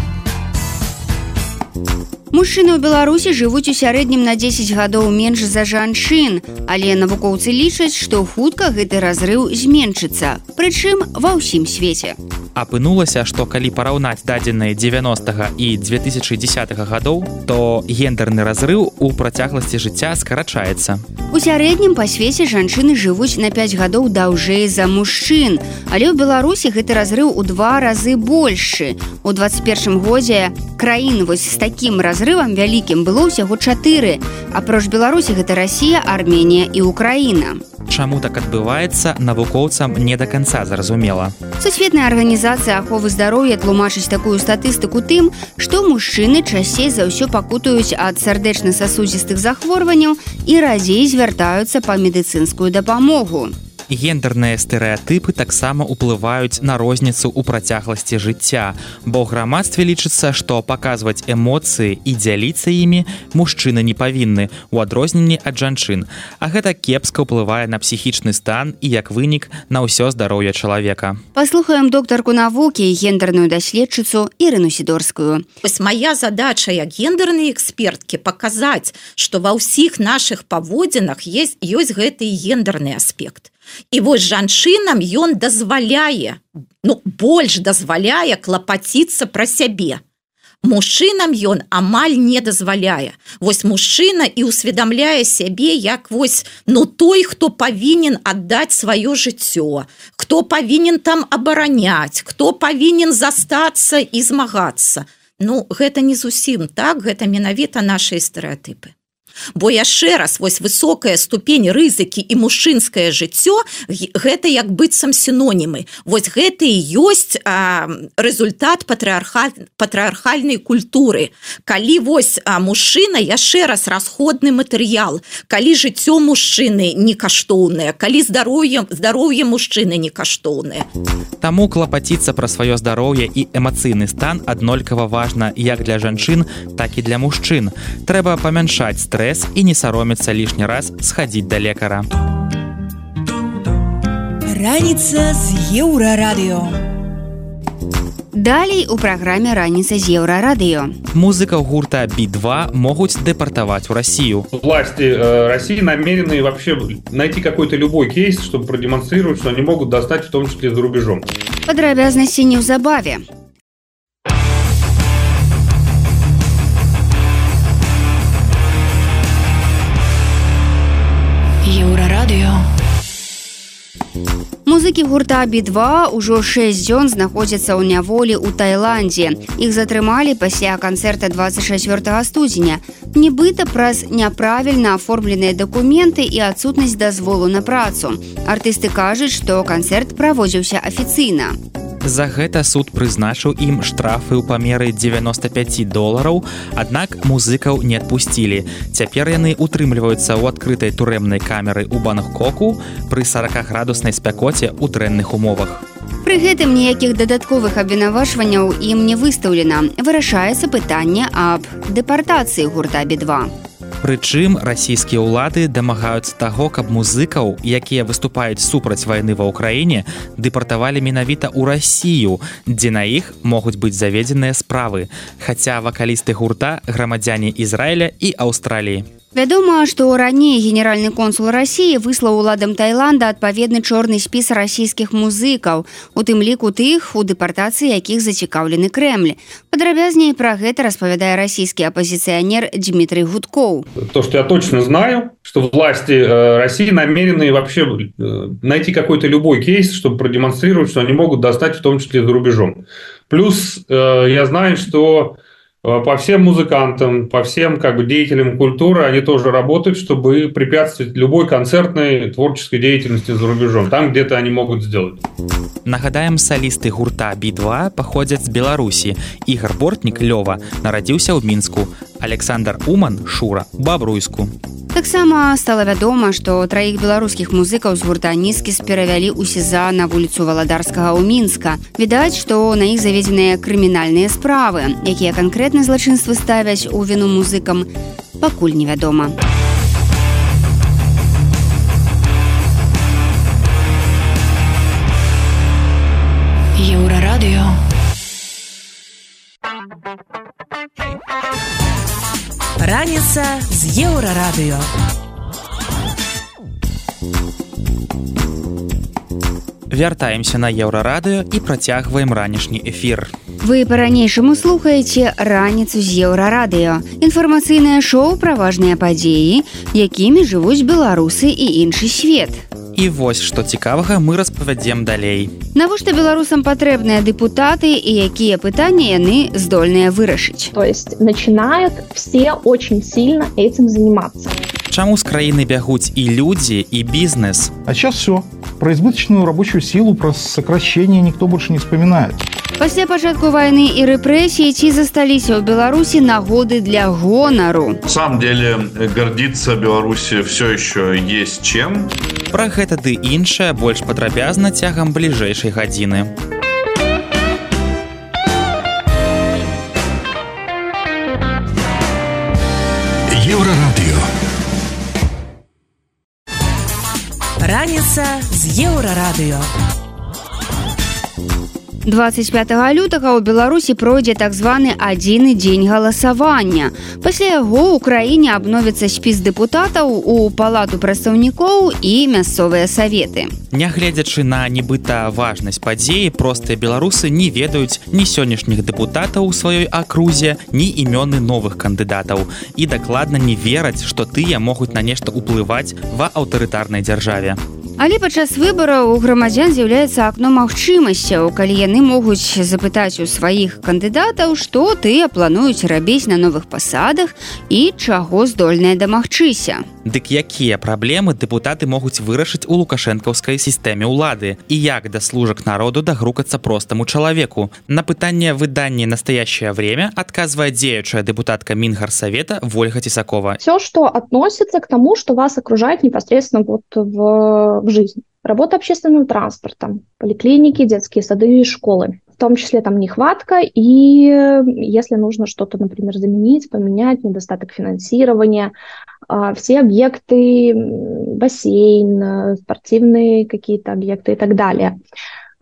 Мужчыны ў Беларусі жывуць у сярэднім на 10 гадоў менш за жанчын, але навукоўцы лічаць, што хутка гэты разрыў зменшыцца, прычым ва ўсім свеце. Апынулася, што калі параўнаць дадзеныя 90 і 2010 гадоў, то гендерны разрыў у працягласці жыцця скарачаецца. У сярэднім па свеце жанчыны жывуць на 5 гадоў даўжэй за мужчын, але ў Беларусі гэты разрыў у два разы большы. У 21 годзе краін вось з такім разрывам вялікім было ўсяго чатыры. Апроч Беларусі гэта Расія, Арменія і Украіна. Чаму так адбываецца навукоўцам не да канца зразумела. Сусветная арганізацыя аховы здароўя тлумачыць такую статыстыку тым, што мужчыны часцей за ўсё пакутаюць ад сардэчна-сасудзістых захворванняў і радзей звяртаюцца па медыцынскую дапамогу гендерныя стэеатыпы таксама ўплываюць на розніцу ў працягласці жыцця. Бо грамадстве лічыцца што паказваць эмоцыі і дзяліцца імі мужчыны не павінны у адрозненні ад жанчын. А гэта кепска ўплывае на псіхічны стан і як вынік на ўсё здароўе чалавека. Паслухаем доктарку навукі гендерную даследчыцу ірыну сідорскую. Вось моя задача як гендернай эксперткі паказаць што ва ўсіх наших паводзінах есть ёсць гэты гендерны аспект і вось жанчынам ён дазваляе ну больш дазваляе клапаціцца пра сябе. Мужчынам ён амаль не дазваляе. Вось мужчына і усведамляе сябе як вось ну той хто павінен аддаць сваё жыццё хто павінен там абараняць хто павінен застацца і змагацца. Ну гэта не зусім так гэта менавіта наши стэеатыпы бо яшчэ раз вось высокая ступень рызыкі і мужчынскае жыццё гэта як быццам сінонімы. Вось гэта і ёсць а, результат патрыарха патрыархальнай культуры. Калі вось а мужчына яшчэ раз расходны матэрыял. Калі жыццё мужчыны не каштоўнае калі здароўе здароўе мужчыны не каштоўнае Таму клапаціцца пра сваё здароўе і эмацыйны стан аднолькава важна як для жанчын так і для мужчын. Трэба памяншаць стресс стресс і не саромецца лішні раз схадзіць да лекара. Раніца з еўрарадыё. Далей у праграме раніца з еўрарадыё. Музыкаў гурта Би-2 могуць депортовать в Россию. Власти э, России намерены вообще найти какой-то любой кейс, чтобы продемонстрировать, что они могут достать в том числе за рубежом. Падрабязнасці неўзабаве. Музыкі гурта Би-2 ўжо 6 дзён знаходзяцца ў няволі ў Тайландзе. Іх затрымалі пасля канцэрта 24 студзеня. Нібыта праз няправільна аформленыя дакументы і адсутнасць дазволу на працу. Артысты кажуць, што канцэрт праводзіўся афіцыйна. За гэта суд прызначыў ім штрафы ў памеры 95 долараў, аднак музыкаў не адпусцілі. Цяпер яны утрымліваюцца ў адкрытай турэмнай камеры ў Бангкоку пры 40 градуснай спякоце ў дрэнных умовах. Пры гэтым ніякіх дадатковых абвінавачванняў ім не выстаўлена. Вырашаецца пытанне аб дэпартацыі гурта Би-2. Прычым расійскія ўлады дамагаюцца таго, каб музыкаў, якія выступаюць супраць вайны ва ўкраіне, дэпартавалі менавіта ў Расію, дзе на іх могуць быць заведзеныя справы. Хаця вакалісты гурта грамадзяне Ізраіля і Аўстраліі. Вядома, што раней генеральны консул рассіі выслаў уладам Тайланда адпаведны чорны спіс расійскіх музыкаў, у тым ліку тых, у дэпартацыі якіх зацікаўлены крэмль. Падрабязней пра гэта распавядае расійскі апозіцыянер Дмітрый Гудкоў. То, что я точно знаю, что власти э, России намерены вообще э, найти какой-то любой кейс, чтобы продемонстрировать, что они могут достать в том числе за рубежом. Плюс э, я знаю, что Э, по всем музыкантам, по всем как бы деятелям культуры, они тоже работают, чтобы препятствовать любой концертной творческой деятельности за рубежом, там где-то они могут сделать. Нагадаем, солисты гурта Би-2 паходзяць з Беларусі. Ігар Бортнік Лёва нарадзіўся ў Мінску. Александр Уман Шура Бабруйску. Таксама стала вядома, што траіх беларускіх музыкаў з гурта нізкіс перавялі ў сеза на вуліцу валадарскага ў мінска. Відаць, што на іх заведзеныя крымінальныя справы, якія канкрэтна злачынствы ставяць у віну музыкам, пакуль невядома. Раніца з еўрарадыё. Вяртаемся на еўрарадыё і працягваем ранішні эфір. Вы па-ранейшаму слухаеце раніцу з еўрарадыё. Інфармацыйнае шоу пра важныя падзеі, якімі жывуць беларусы і іншы свет. І вось што цікавага мы распавядзем далей. Навошта беларусам патрэбныя дэпутаты і якія пытанні яны здольныя вырашыць. То есть начинают все очень сильно этим заниматься. Чаму з краіны бягуць і людзі і бізнес? А сейчас все. Про избыточную рабочую силу, про сокращение никто больше не вспоминает. Пасля пачатку вайны і рэпрэсіі ці засталіся ў Беларусі нагоды для гонару. На самом деле гордиться Беларуси все еще есть чем. Пра гэта ды іншае больш падрабязна цягам бліжэйшай гадзіны. Еўрарадыё. Раніца з еўрарадыё. 25 лютага ў беларусі пройдзе так званы адзіны дзень галасавання. Пасля яго ў краіне абновіцца спіс дэпутатаў у палату прадстаўнікоў і мясцовыя саветы. Нягледзячы на нібыта важнасць падзеі простыя беларусы не ведаюць ні сённяшніх дэпутатаў у сваёй акрузе ні імёны новых кандыдатаў. І дакладна не вераць што тыя могуць на нешта ўплываць ва аўтарытарнай дзяржаве Але падчас выбараў у грамадзян з'яўляецца акно магчымасцяў, калі яны могуць запытаць у сваіх кандыдатаў, што тыя плануюць рабіць на новых пасадах і чаго здольныя дамагчыся. Дык якія праблемы дэпутаты могуць вырашыць у лукашэнкаўскай сістэме ўлады і як да служак народу дагрукацца простаму чалавеку. На пытанне выданні настоящее время адказвае дзеючая дэпутатка Мінгарсавета Вольга Тесакова. Все, что относится к тому, что вас окружает непосредственно вот в, в жизни. Работа общественным транспортом, поликлиники, детские сады и школы. В том числе там нехватка, и если нужно что-то, например, заменить, поменять, недостаток финансирования, а, все объекты, бассейн, спортивные какие-то объекты и так далее.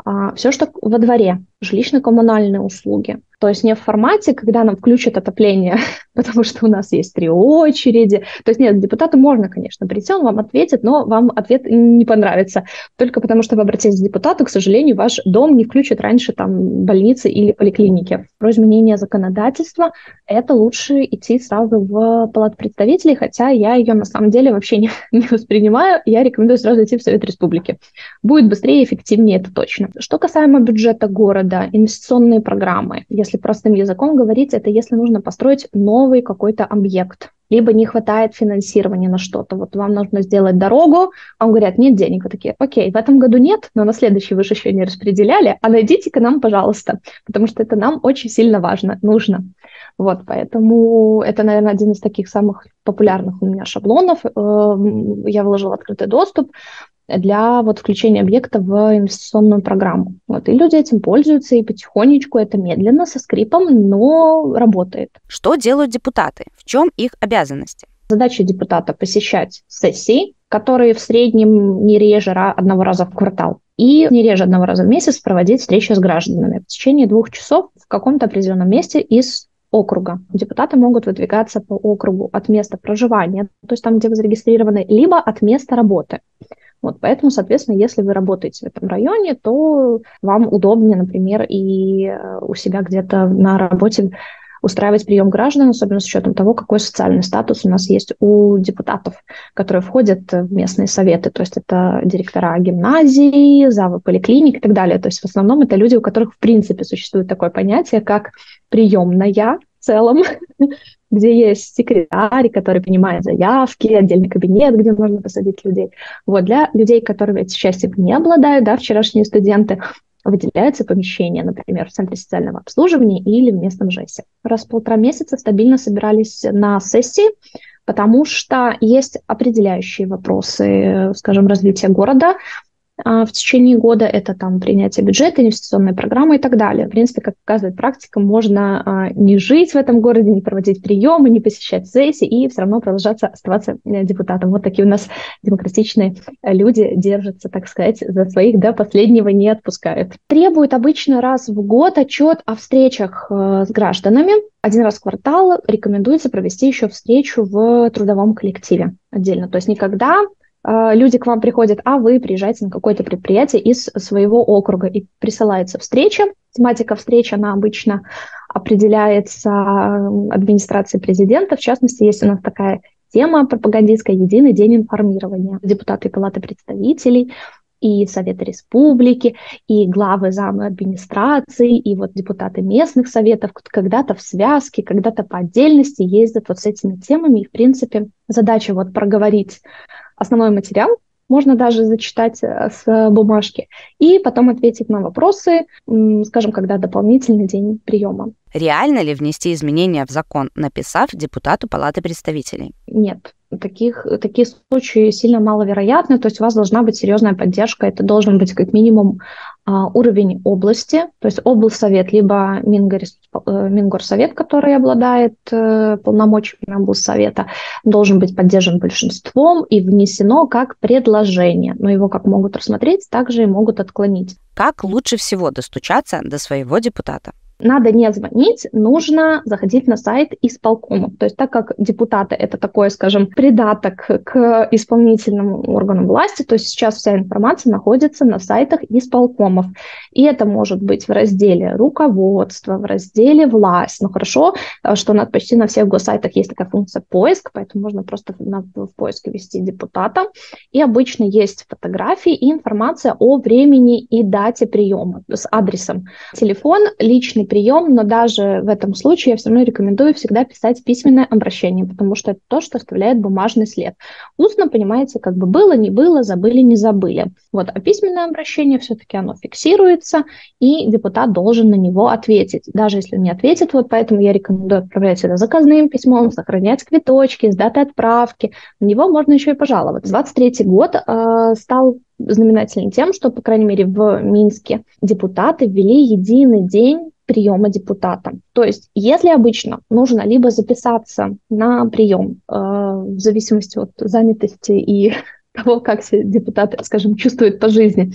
А, Все, что во дворе, жилищно-коммунальные услуги. То есть не в формате, когда нам включат отопление, потому что у нас есть три очереди. То есть нет, депутату можно, конечно, прийти, он вам ответит, но вам ответ не понравится. Только потому что вы обратились к депутату, к сожалению, ваш дом не включит раньше там больницы или поликлиники. Про изменение законодательства это лучше идти сразу в палату представителей, хотя я ее на самом деле вообще не, не воспринимаю. Я рекомендую сразу идти в Совет Республики. Будет быстрее и эффективнее, это точно. Что касаемо бюджета города, инвестиционные программы, если простым языком говорить, это если нужно построить новый какой-то объект, либо не хватает финансирования на что-то. Вот вам нужно сделать дорогу, а вам говорят, нет денег. Вы такие, окей, в этом году нет, но на следующий вы же еще не распределяли, а найдите-ка нам, пожалуйста, потому что это нам очень сильно важно, нужно. Вот, поэтому это, наверное, один из таких самых популярных у меня шаблонов. Я вложила открытый доступ для вот включения объекта в инвестиционную программу. Вот, и люди этим пользуются, и потихонечку это медленно, со скрипом, но работает. Что делают депутаты? В чем их обязанности? Задача депутата посещать сессии, которые в среднем не реже одного раза в квартал, и не реже одного раза в месяц проводить встречи с гражданами в течение двух часов в каком-то определенном месте из округа. Депутаты могут выдвигаться по округу от места проживания, то есть там, где вы зарегистрированы, либо от места работы. Вот, поэтому, соответственно, если вы работаете в этом районе, то вам удобнее, например, и у себя где-то на работе устраивать прием граждан, особенно с учетом того, какой социальный статус у нас есть у депутатов, которые входят в местные советы. То есть это директора гимназии, завы поликлиник и так далее. То есть в основном это люди, у которых в принципе существует такое понятие, как приемная в целом, где есть секретарь, который принимает заявки, отдельный кабинет, где можно посадить людей. Вот для людей, которые эти счастьем не обладают, да, вчерашние студенты, выделяется помещение, например, в Центре социального обслуживания или в местном ЖЭСе. Раз в полтора месяца стабильно собирались на сессии, потому что есть определяющие вопросы, скажем, развития города, в течение года. Это там принятие бюджета, инвестиционная программа и так далее. В принципе, как показывает практика, можно а, не жить в этом городе, не проводить приемы, не посещать сессии и все равно продолжаться оставаться э, депутатом. Вот такие у нас демократичные люди держатся, так сказать, за своих до последнего не отпускают. Требуют обычно раз в год отчет о встречах э, с гражданами. Один раз в квартал рекомендуется провести еще встречу в трудовом коллективе отдельно. То есть никогда э, люди к вам приходят, а вы приезжаете на какое-то предприятие из своего округа и присылается встреча. Тематика встречи, она обычно определяется администрацией президента. В частности, есть у нас такая тема пропагандистская «Единый день информирования». Депутаты Палаты представителей и Советы Республики, и главы замы администрации, и вот депутаты местных советов когда-то в связке, когда-то по отдельности ездят вот с этими темами. И, в принципе, задача вот проговорить основной материал, можно даже зачитать э, с бумажки, и потом ответить на вопросы, скажем, когда дополнительный день приема. Реально ли внести изменения в закон, написав депутату Палаты представителей? Нет, таких, такие случаи сильно маловероятны, то есть у вас должна быть серьезная поддержка, это должен быть как минимум уровень области, то есть облсовет, либо э, Мингорсовет, который обладает э, полномочиями облсовета, должен быть поддержан большинством и внесено как предложение, но его как могут рассмотреть, также и могут отклонить. Как лучше всего достучаться до своего депутата? Надо не звонить, нужно заходить на сайт исполкома. То есть так как депутаты — это такой, скажем, придаток к исполнительному органу власти, то сейчас вся информация находится на сайтах исполкомов. И это может быть в разделе руководство, в разделе власть. Но хорошо, э, что на, почти на всех госсайтах есть такая функция поиск, поэтому можно просто на, в поиске ввести депутата. И обычно есть фотографии и информация о времени и дате приема с адресом. Телефон, личный прием, но даже в этом случае я все равно рекомендую всегда писать письменное обращение, потому что это то, что оставляет бумажный след. Устно, понимаете, как бы было, не было, забыли, не забыли. Вот, а письменное обращение все-таки оно фиксируется, и депутат должен на него ответить. Даже если он не ответит, вот поэтому я рекомендую отправлять это заказным письмом, сохранять квиточки с датой отправки. На него можно еще и пожаловаться. 23 год э, стал знаменательным тем, что, по крайней мере, в Минске депутаты ввели единый день приема депутата. То есть, если обычно нужно либо записаться на прием э, в зависимости от занятости и того, как себя депутат, скажем, чувствует по жизни,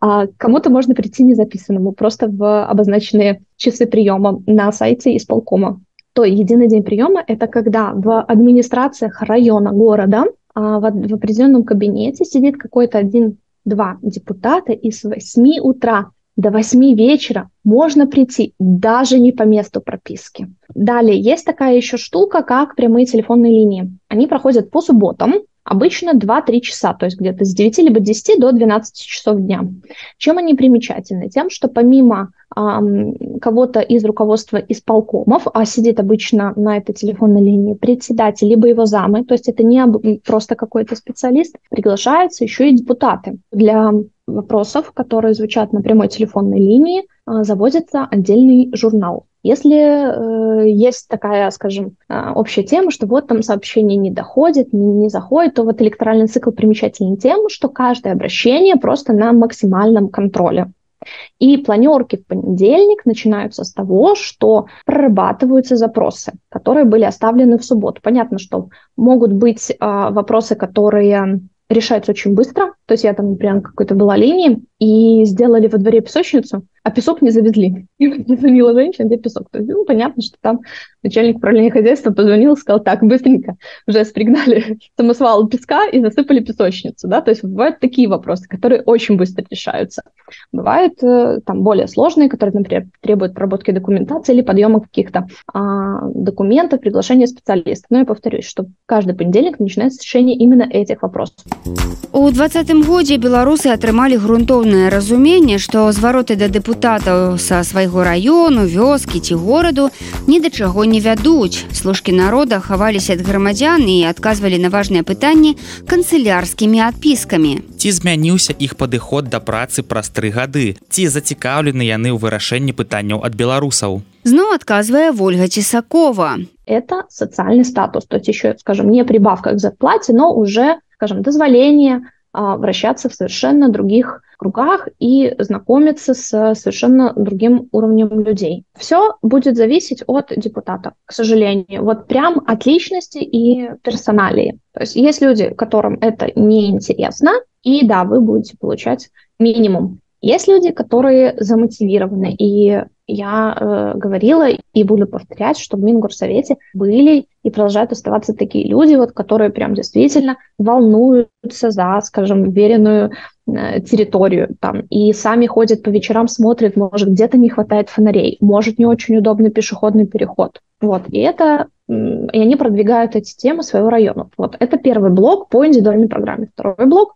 а кому-то можно прийти незаписанному, просто в обозначенные часы приема на сайте исполкома. То единый день приема – это когда в администрациях района, города а, в, в определенном кабинете сидит какой-то один-два депутата и с 8 утра до 8 вечера можно прийти даже не по месту прописки. Далее есть такая еще штука, как прямые телефонные линии. Они проходят по субботам, обычно 2-3 часа, то есть где-то с 9 либо 10 до 12 часов дня. Чем они примечательны? Тем, что помимо кого-то из руководства исполкомов, а сидит обычно на этой телефонной линии председатель, либо его замы, то есть это не просто какой-то специалист, приглашаются еще и депутаты для вопросов, которые звучат на прямой телефонной линии, а, заводится отдельный журнал. Если э, есть такая, скажем, э, общая тема, что вот там сообщение не доходит, не, не заходит, то вот электоральный цикл примечателен тем, что каждое обращение просто на максимальном контроле. И планерки в понедельник начинаются с того, что прорабатываются запросы, которые были оставлены в субботу. Понятно, что могут быть э, вопросы, которые решаются очень быстро. То есть я там, например, какой-то была линии, и сделали во дворе песочницу, а песок не завезли. И позвонила женщина, где песок. То есть, ну, понятно, что там начальник управления хозяйства позвонил и сказал, так, быстренько, уже спригнали самосвал песка и засыпали песочницу, да, то есть бывают такие вопросы, которые очень быстро решаются. Бывают э, там более сложные, которые, например, требуют проработки документации или подъема каких-то а, документов, приглашения специалистов. Но я повторюсь, что каждый понедельник начинается решение именно этих вопросов. У 20 годзе беларусы атрымалі грунтоўнае разуменне, што звароты да дэпутатаў са свайго раёну, вёскі ці гораду ні да чаго не вядуць. Служкі народа хаваліся ад грамадзян і адказвалі на важныя пытанні канцылярскімі адпіскамі. Ці змяніўся іх падыход да працы праз тры гады. Ці зацікаўлены яны ў вырашэнні пытанняў ад беларусаў. Зноў адказвае Вольга Цісакова. Это социальный статус, то есть еще, скажем, не прибавка к зарплате, но уже, скажем, дозволение а, вращаться в совершенно других кругах и знакомиться с совершенно другим уровнем людей. Все будет зависеть от депутата, к сожалению. Вот прям от личности и персоналии. То есть есть люди, которым это неинтересно, и да, вы будете получать минимум. Есть люди, которые замотивированы, и я э, говорила и буду повторять, что в Мингорсовете были и продолжают оставаться такие люди, вот, которые прям действительно волнуются за, скажем, веренную э, территорию там, и сами ходят по вечерам, смотрят, может, где-то не хватает фонарей, может, не очень удобный пешеходный переход. Вот, и это и они продвигают эти темы своего района. Вот это первый блок по индивидуальной программе. Второй блок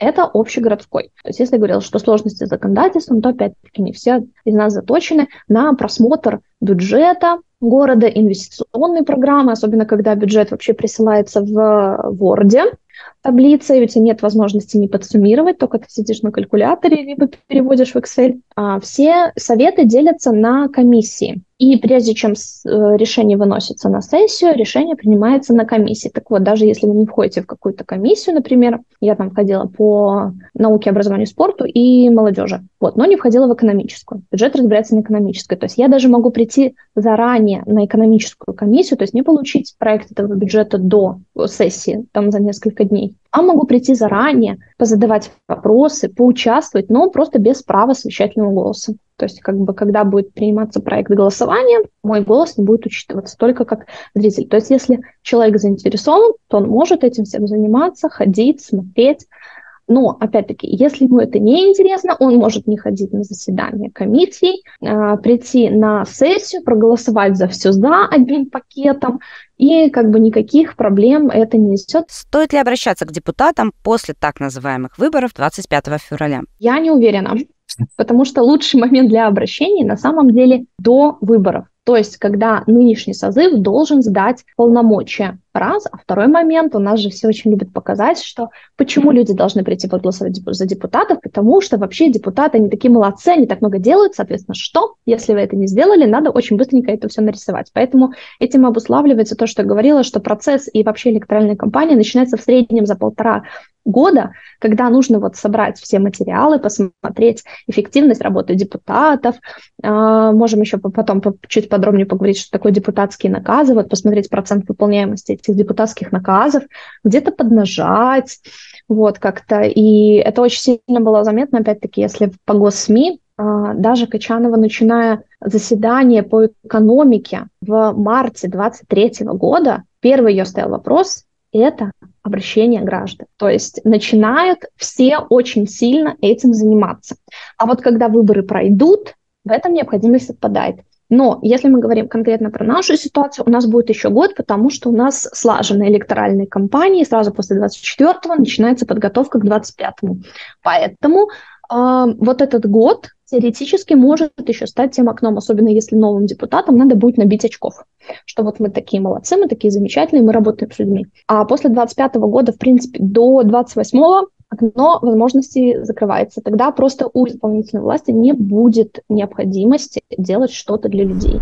это общегородской. То есть если я говорила, что сложности с законодательством, то опять-таки не все из нас заточены на просмотр бюджета города, инвестиционной программы, особенно когда бюджет вообще присылается в Word, таблица, и у тебя нет возможности не подсуммировать, только ты сидишь на калькуляторе, либо переводишь в Excel. А все советы делятся на комиссии. И прежде чем э, решение выносится на сессию, решение принимается на комиссии. Так вот, даже если вы не входите в какую-то комиссию, например, я там входила по науке, образованию, спорту и молодежи, вот, но не входила в экономическую. Бюджет разбирается на экономической. То есть я даже могу прийти заранее на экономическую комиссию, то есть не получить проект этого бюджета до сессии, там за несколько дней, а могу прийти заранее, позадавать вопросы, поучаствовать, но просто без права совещательного голоса. То есть, как бы, когда будет приниматься проект голосования, мой голос не будет учитываться только как зритель. То есть, если человек заинтересован, то он может этим всем заниматься, ходить, смотреть. Но, опять-таки, если ему это не интересно, он может не ходить на заседание комиссий, э, прийти на сессию, проголосовать за все за одним пакетом, и как бы никаких проблем это не несет. Стоит ли обращаться к депутатам после так называемых выборов 25 февраля? Я не уверена потому что лучший момент для обращения на самом деле до выборов. То есть, когда нынешний созыв должен сдать полномочия. Раз. А второй момент, у нас же все очень любят показать, что почему люди должны прийти проголосовать за депутатов, потому что вообще депутаты, они такие молодцы, они так много делают, соответственно, что, если вы это не сделали, надо очень быстренько это все нарисовать. Поэтому этим обуславливается то, что я говорила, что процесс и вообще электоральная кампания начинается в среднем за полтора года, когда нужно вот собрать все материалы, посмотреть эффективность работы депутатов. А, можем еще потом чуть подробнее поговорить, что такое депутатские наказы, вот посмотреть процент выполняемости этих депутатских наказов, где-то поднажать, вот как-то. И это очень сильно было заметно, опять-таки, если по госсми а, даже Качанова, начиная заседание по экономике в марте 23 года, первый ее стоял вопрос – это обращение граждан. То есть начинают все очень сильно этим заниматься. А вот когда выборы пройдут, в этом необходимость отпадает. Но если мы говорим конкретно про нашу ситуацию, у нас будет еще год, потому что у нас слажены электоральные кампании, сразу после 24-го начинается подготовка к 25-му. Поэтому э, вот этот год теоретически может еще стать тем окном, особенно если новым депутатам надо будет набить очков, что вот мы такие молодцы, мы такие замечательные, мы работаем с людьми. А после 25 года, в принципе, до 28 окно возможностей закрывается. Тогда просто у исполнительной власти не будет необходимости делать что-то для людей.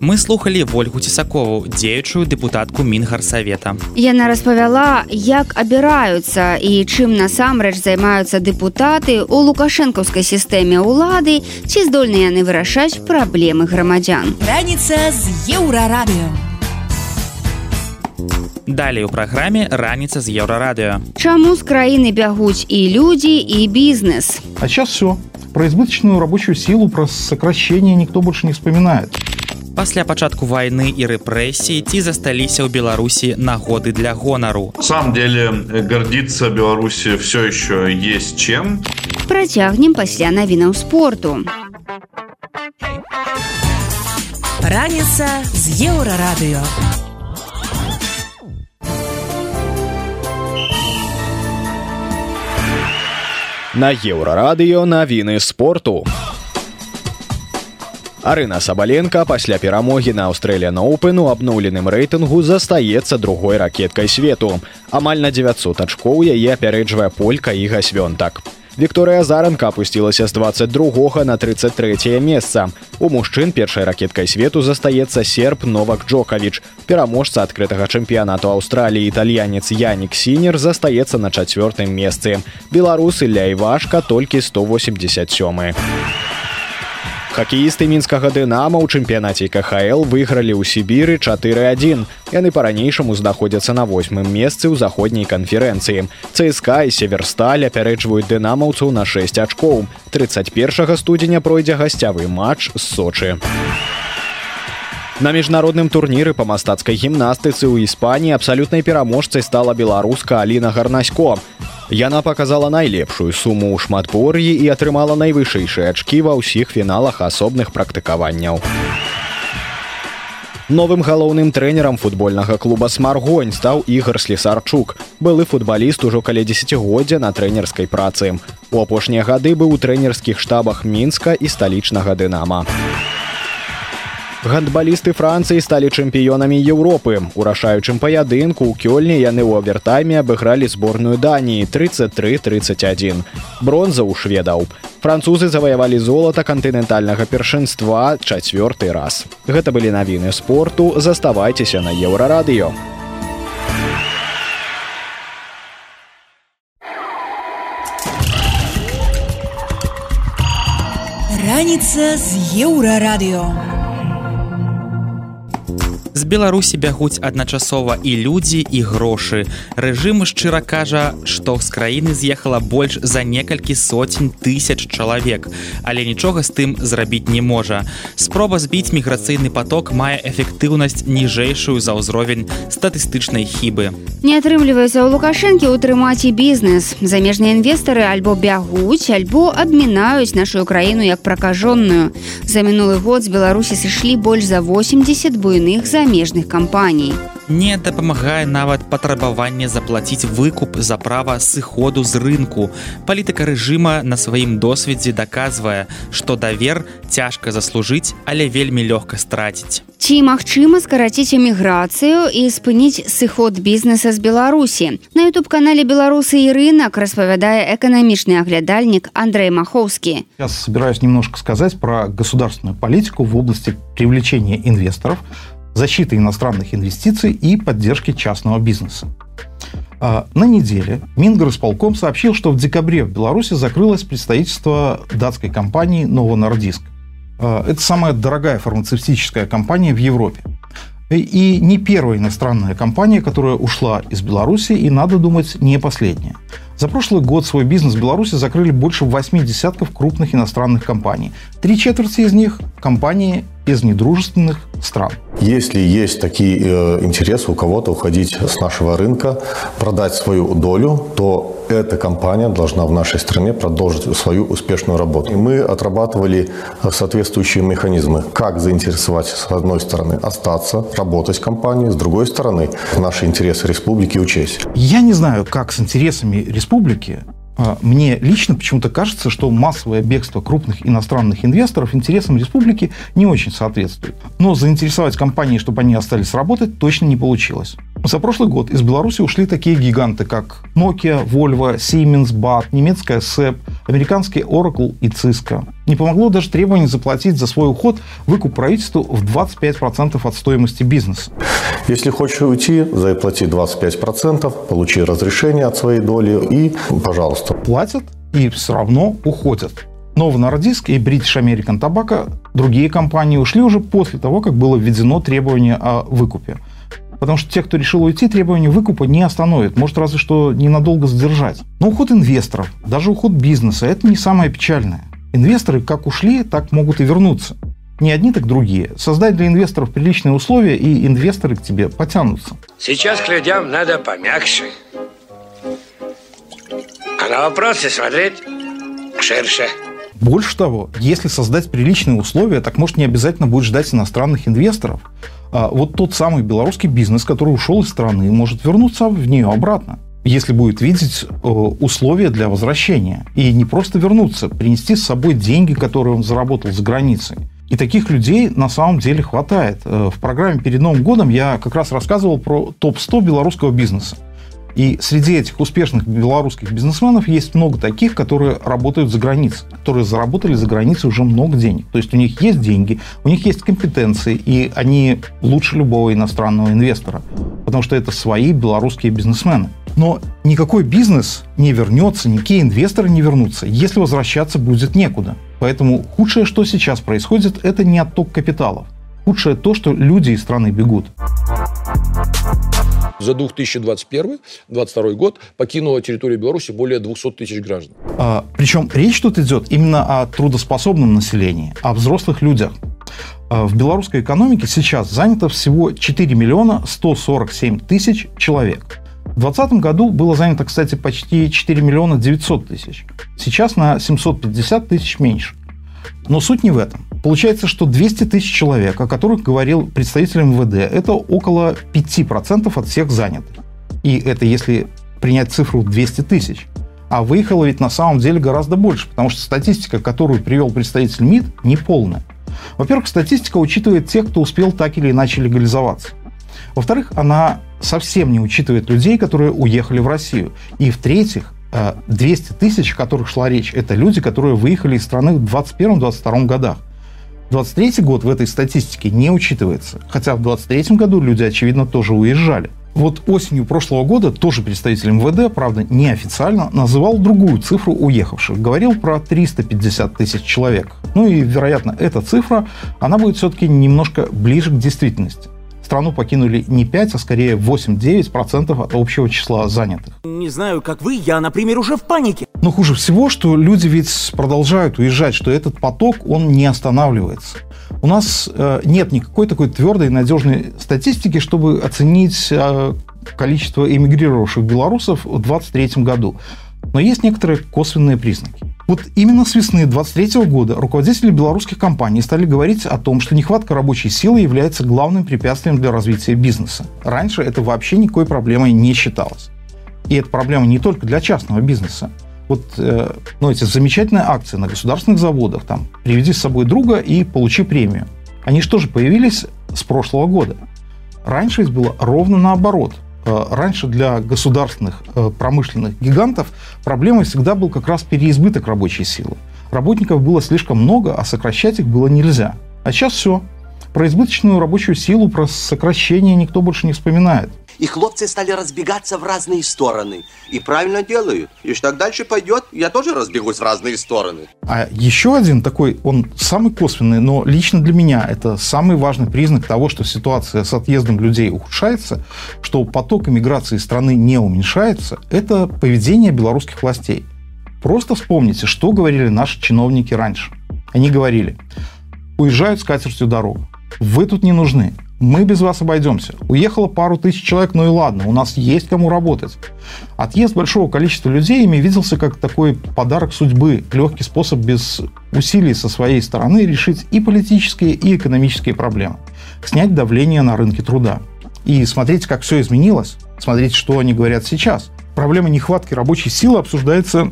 Мы слухали Вольгу Цісакову, дзеючую дэпутатку Мінгарсавета. Яна распавяла, як абіраюцца і чым насамрэч займаюцца дэпутаты у лукашэнкаўскай сістэме ўлады, ці здольны яны вырашаць праблемы грамадзян. Раніца з еўрарадыё. Далей у праграме раніца з еўрарадыо. Чаму з краіны бягуць і людзі і бізнес? А сейчас все. Про избыточную рабочую силу, про сокращение никто больше не вспоминает. Пасля пачатку вайны і рэпрэсіі ці засталіся ў Беларусі нагоды для гонару. На самом деле гордиться Беларуси все еще есть чем. Працягнем пасля навінаў спорту. Раніца з еўрарадыё. На еўрарадыё навіны спорту. Арына Сабаленко пасля перамогі на Аўстраліян Оупен у абноўленым рэйтынгу застаецца другой ракеткай свету. Амаль на 900 ачкоў яе апярэджвае полька і гасвёнтак. Вікторыя Заранка апусцілася з 22 на 33 месца. У мужчын першай ракеткай свету застаецца серп Новак Джокавіч. Пераможца адкрытага чэмпіянату Аўстраліі італьянец Янік Сінер застаецца на чацвёртым месцы. Беларусы ля Івашка толькі 187. Хакеісты мінскага дынама ў чэмпіянаце КХл выйгралі ў Сібіры 4-1. Яны па-ранейшаму знаходзяцца на восьмым месцы ў заходняй канферэнцыі. ЦСК і северсталь апярэджваюць дынамаўцаў на 6 ачкоў. 31 студзеня пройдзе гасцявы матч з Сочы. На міжнародным турніры па мастацкай гімнастыцы ў Іспаніі абсалютнай пераможцай стала беларуска Аліна гарнасько. Яна показала найлепшую суму ў шматпор'і і атрымала найвышэйшыя ачкі ва ўсіх фіналах асобных практыкаванняў. Новым галоўным трэнерам футбольнага клуба смаргонь стаў ігор слесарчук. Былы футбаліст ужо каля десятгоддзя на трэнерскай працы. У апошнія гады быў у трэнерскіх штабах мінска і сталічнага дынама. Гандбалісты Францыі сталі чэмпіёнамі Еўропы. У рашаючым паядынку ў кёльні яны ў авертайме абыгралі зборную Даніі 33-31. Бронза ў шведаў. Французы заваявалі золата кантынентальнага першынства чацвёрты раз. Гэта былі навіны спорту, заставайцеся на еўрарадыё. Раніца з еўрарадыё з беларусі бягуць адначасова і людзі і грошы. Рэжым шчыра кажа што з краіны з'ехала больш за некалькі соцень тысяч чалавек але нічога з тым зрабіць не можа. Спроба збіць міграцыйны поток мае эфектыўнасць ніжэйшую за ўзровень статыстычнай хібы. Не атрымліваецца ў лукашэнкі ўтрымаць і бізнес. Замежныя інвестары альбо бягуць альбо адмінаюць нашу краіну як пракажонную. За мінулы год з беларусі сышлі больш за 80 буйных за замежных кампаній. Не дапамагае нават патрабаванне заплаціць выкуп за права сыходу з рынку. Палітыка рэжыма на сваім досведзе даказвае, што давер цяжка заслужыць, але вельмі лёгка страціць. Ці магчыма скараціць эміграцыю і спыніць сыход бізнеса з Беларусі. На YouTube-канале беларусы і рынок распавядае эканамічны аглядальнік Андрей Махоўскі. Я собираюсь немножко сказать про государственную политику в области привлечения инвесторов защиты иностранных инвестиций и поддержки частного бизнеса. А, на неделе Мингорисполком сообщил, что в декабре в Беларуси закрылось представительство датской компании Nordisk. А, это самая дорогая фармацевтическая компания в Европе. И не первая иностранная компания, которая ушла из Беларуси, и, надо думать, не последняя. За прошлый год свой бизнес в Беларуси закрыли больше 8 десятков крупных иностранных компаний. Три четверти из них – компании из недружественных стран. Если есть такие э, интересы у кого-то уходить с нашего рынка, продать свою долю, то эта компания должна в нашей стране продолжить свою успешную работу. И мы отрабатывали соответствующие механизмы, как заинтересовать, с одной стороны, остаться, работать в компании, с другой стороны, наши интересы республики учесть. Я не знаю, как с интересами республики мне лично почему-то кажется, что массовое бегство крупных иностранных инвесторов интересам республики не очень соответствует. Но заинтересовать компании, чтобы они остались работать, точно не получилось. За прошлый год из Беларуси ушли такие гиганты, как Nokia, Volvo, Siemens, BAT, немецкая SEP, американский Oracle и Cisco. Не помогло даже требование заплатить за свой уход выкуп правительству в 25% от стоимости бизнеса. Если хочешь уйти, заплати 25%, получи разрешение от своей доли и, пожалуйста. Платят и все равно уходят. Novo Nordisk и British American Tobacco, другие компании, ушли уже после того, как было введено требование о выкупе. Потому что те, кто решил уйти, требования выкупа не остановит. Может, разве что ненадолго задержать. Но уход инвесторов, даже уход бизнеса, это не самое печальное. Инвесторы как ушли, так могут и вернуться. Не одни, так другие. Создать для инвесторов приличные условия, и инвесторы к тебе потянутся. Сейчас к людям надо помягче. А на вопросы смотреть ширше. Больше того, если создать приличные условия, так может не обязательно будет ждать иностранных инвесторов. А вот тот самый белорусский бизнес, который ушел из страны, может вернуться в нее обратно если будет видеть э, условия для возвращения. И не просто вернуться, принести с собой деньги, которые он заработал за границей. И таких людей на самом деле хватает. Э, в программе перед Новым годом я как раз рассказывал про топ-100 белорусского бизнеса. И среди этих успешных белорусских бизнесменов есть много таких, которые работают за границей, которые заработали за границей уже много денег. То есть у них есть деньги, у них есть компетенции, и они лучше любого иностранного инвестора, потому что это свои белорусские бизнесмены. Но никакой бизнес не вернется, никакие инвесторы не вернутся, если возвращаться будет некуда. Поэтому худшее, что сейчас происходит, это не отток капиталов. Худшее то, что люди из страны бегут за 2021-2022 год покинуло территорию Беларуси более 200 тысяч граждан. А, причем речь тут идет именно о трудоспособном населении, о взрослых людях. А, в белорусской экономике сейчас занято всего 4 миллиона 147 тысяч человек. В 2020 году было занято, кстати, почти 4 миллиона 900 тысяч. Сейчас на 750 тысяч меньше. Но суть не в этом. Получается, что 200 тысяч человек, о которых говорил представитель МВД, это около 5% от всех занятых. И это если принять цифру 200 тысяч. А выехало ведь на самом деле гораздо больше, потому что статистика, которую привел представитель МИД, не полная. Во-первых, статистика учитывает тех, кто успел так или иначе легализоваться. Во-вторых, она совсем не учитывает людей, которые уехали в Россию. И в-третьих, 200 э, тысяч, о которых шла речь, это люди, которые выехали из страны в 2021-2022 годах. 23 год в этой статистике не учитывается, хотя в 23 году люди, очевидно, тоже уезжали. Вот осенью прошлого года тоже представитель МВД, правда, неофициально, называл другую цифру уехавших. Говорил про 350 тысяч человек. Ну и, вероятно, эта цифра, она будет все-таки немножко ближе к действительности страну покинули не 5, а скорее 8-9% от общего числа занятых. Не знаю, как вы, я, например, уже в панике. Но хуже всего, что люди ведь продолжают уезжать, что этот поток, он не останавливается. У нас э, нет никакой такой твердой и надежной статистики, чтобы оценить э, количество эмигрировавших белорусов в 2023 году. Но есть некоторые косвенные признаки. Вот именно с весны 23 года руководители белорусских компаний стали говорить о том, что нехватка рабочей силы является главным препятствием для развития бизнеса. Раньше это вообще никакой проблемой не считалось. И это проблема не только для частного бизнеса. Вот э, ну, эти замечательные акции на государственных заводах, там, приведи с собой друга и получи премию. Они что же появились с прошлого года? Раньше было ровно наоборот. Э, раньше для государственных э, промышленных гигантов проблемой всегда был как раз переизбыток рабочей силы. Работников было слишком много, а сокращать их было нельзя. А сейчас все. Про избыточную рабочую силу, про сокращение никто больше не вспоминает. И хлопцы стали разбегаться в разные стороны. И правильно делают. И так дальше пойдет, я тоже разбегусь в разные стороны. А еще один такой, он самый косвенный, но лично для меня это самый важный признак того, что ситуация с отъездом людей ухудшается, что поток иммиграции страны не уменьшается, это поведение белорусских властей. Просто вспомните, что говорили наши чиновники раньше. Они говорили, уезжают с катертью дорогу. Вы тут не нужны. Мы без вас обойдемся. Уехало пару тысяч человек, ну и ладно, у нас есть кому работать. Отъезд большого количества людей ими виделся как такой подарок судьбы, легкий способ без усилий со своей стороны решить и политические, и экономические проблемы. Снять давление на рынке труда. И смотрите, как все изменилось. Смотрите, что они говорят сейчас. Проблема нехватки рабочей силы обсуждается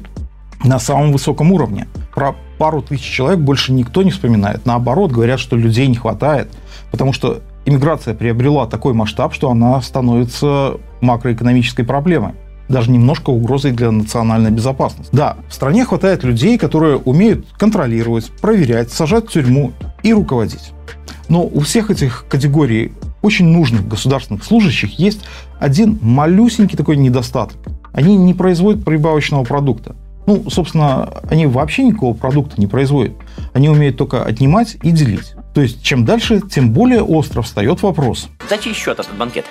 на самом высоком уровне. Про пару тысяч человек больше никто не вспоминает. Наоборот, говорят, что людей не хватает, потому что иммиграция приобрела такой масштаб, что она становится макроэкономической проблемой даже немножко угрозой для национальной безопасности. Да, в стране хватает людей, которые умеют контролировать, проверять, сажать в тюрьму и руководить. Но у всех этих категорий очень нужных государственных служащих есть один малюсенький такой недостаток. Они не производят прибавочного продукта. Ну, собственно, они вообще никакого продукта не производят. Они умеют только отнимать и делить. То есть, чем дальше, тем более остро встает вопрос. За чей счет этот банкет?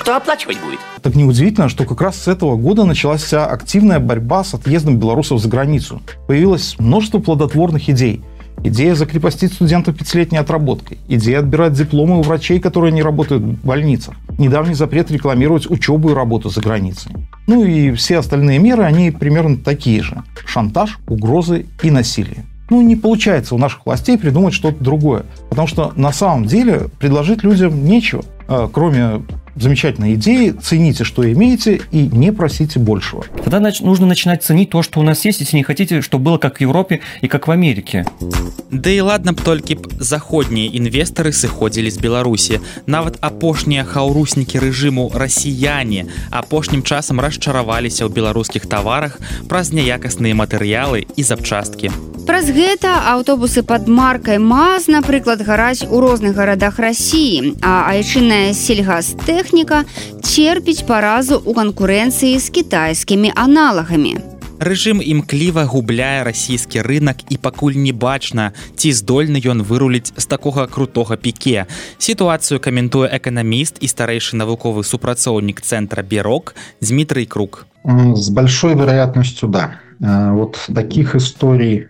Кто оплачивать будет? Так неудивительно, что как раз с этого года началась вся активная борьба с отъездом белорусов за границу. Появилось множество плодотворных идей. Идея закрепостить студентов пятилетней отработкой. Идея отбирать дипломы у врачей, которые не работают в больницах. Недавний запрет рекламировать учебу и работу за границей. Ну и все остальные меры, они примерно такие же. Шантаж, угрозы и насилие ну, не получается у наших властей придумать что-то другое. Потому что на самом деле предложить людям нечего, а, кроме замечательная идея, цените, что имеете, и не просите большего. Тогда нужно начинать ценить то, что у нас есть, если не хотите, чтобы было как в Европе и как в Америке. Да і ладно б толькі б заходнія інвестары сыходзілі з Беларусі. Нават апошнія хаўруснікі рэжыму расіяне апошнім часам расчараваліся ў беларускіх таварах праз няякасныя матэрыялы і запчасткі. Праз гэта аўтобусы пад маркай МАЗ, напрыклад, гараць у розных гарадах рассіі, а айчынная сельгазтэхніка церпіць паразу ў канкурэнцыі з кітайскімі аналагамі. Рэжым імкліва губляе расійскі рынок і пакуль не бачна, ці здольны ён выруліць з такога крутога піке. Сітуацыю каментуе эканаміст і старэйшы навуковы супрацоўнік цэнтра Берок Дмітрый Круг. С большой вероятностью да. Вот таких историй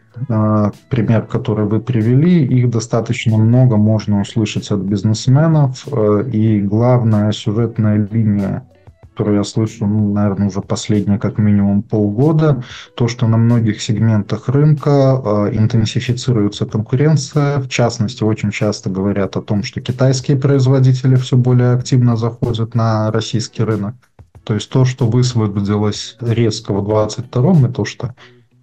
пример, который вы привели, их достаточно много можно услышать от бизнесменов. И главная сюжетная линия, которую я слышу, ну, наверное, уже последние как минимум полгода, то, что на многих сегментах рынка интенсифицируется конкуренция. В частности, очень часто говорят о том, что китайские производители все более активно заходят на российский рынок. То есть то, что высвободилось резко в 22-м, и то, что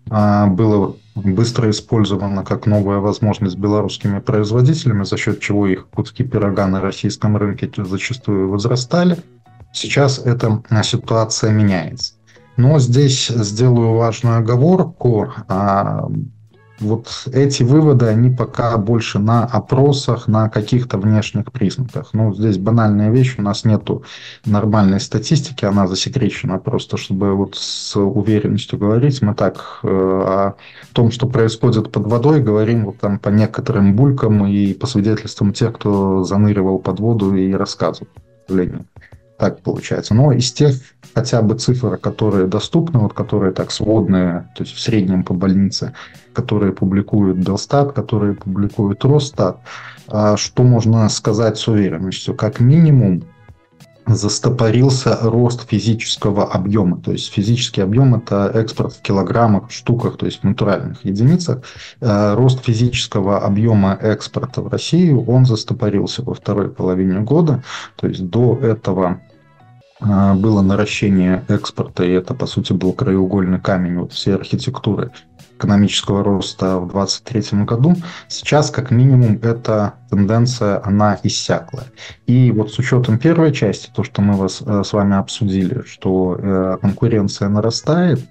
было быстро использовано как новая возможность белорусскими производителями, за счет чего их куски пирога на российском рынке зачастую возрастали. Сейчас эта ситуация меняется. Но здесь сделаю важную оговорку вот эти выводы, они пока больше на опросах, на каких-то внешних признаках. Ну, здесь банальная вещь, у нас нету нормальной статистики, она засекречена просто, чтобы вот с уверенностью говорить. Мы так э, о том, что происходит под водой, говорим вот там по некоторым булькам и по свидетельствам тех, кто заныривал под воду и рассказывал. Так получается. Но из тех хотя бы цифр, которые доступны, вот которые так сводные, то есть в среднем по больнице, которые публикует Белстат, которые публикует Росстат, а что можно сказать с уверенностью? Как минимум застопорился рост физического объема. То есть физический объем – это экспорт в килограммах, штуках, то есть в натуральных единицах. Э, рост физического объема экспорта в Россию, он застопорился во второй половине года. То есть до этого а, было наращение экспорта, и это, по сути, был краеугольный камень вот всей архитектуры экономического роста в 2023 году. Сейчас, как минимум, эта тенденция, она иссякла. И вот с учетом первой части, то, что мы вас, э, с вами обсудили, что э, конкуренция нарастает,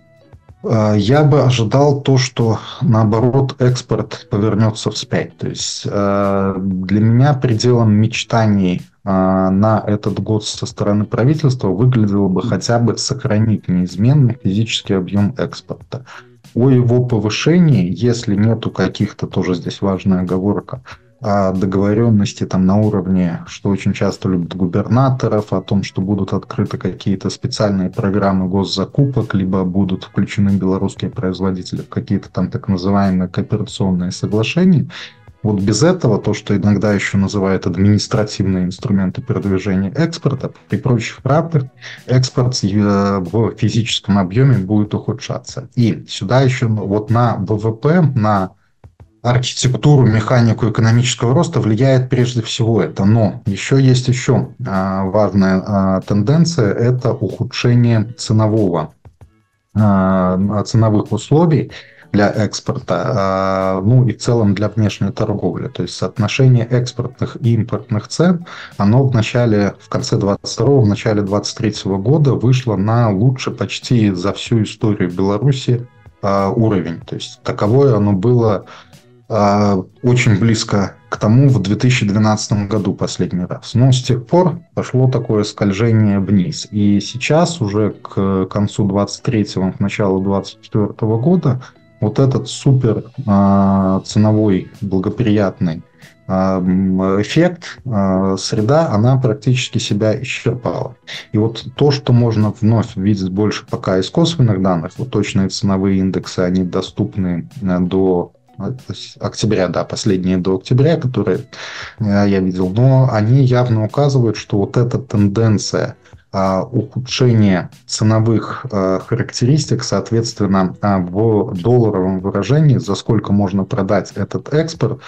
э, я бы ожидал то, что наоборот экспорт повернется вспять. То есть для меня пределом мечтаний а, на этот год со стороны правительства выглядело бы хотя бы сохранить неизменный физический объем экспорта. О его повышении, если нету каких-то, тоже здесь важная оговорка, о договоренности там на уровне, что очень часто любят губернаторов, о том, что будут открыты какие-то специальные программы госзакупок, либо будут включены белорусские производители в какие-то там так называемые кооперационные соглашения, вот без этого, то, что иногда еще называют административные инструменты передвижения экспорта, при прочих правдах экспорт э, в физическом объеме будет ухудшаться. И сюда еще вот на ВВП, на архитектуру, механику экономического роста влияет прежде всего это. Но еще есть еще а, важная а, тенденция – это ухудшение ценового, ценовых условий для экспорта, а, ну и в целом для внешней торговли. То есть соотношение экспортных и импортных цен, оно в начале, в конце 22 в начале 23 года вышло на лучше почти за всю историю Беларуси а, уровень. То есть таковое оно было а, очень близко к тому в 2012 году последний раз. Но с тех пор пошло такое скольжение вниз. И сейчас уже к концу 23-го, к началу 24 года вот этот супер э, ценовой благоприятный э, эффект, э, среда, она практически себя исчерпала. И вот то, что можно вновь видеть больше пока из косвенных данных, вот точные ценовые индексы, они доступны до октября, да, последние до октября, которые я видел, но они явно указывают, что вот эта тенденция – а, ухудшение ценовых а, характеристик, соответственно, а, в долларовом выражении, за сколько можно продать этот экспорт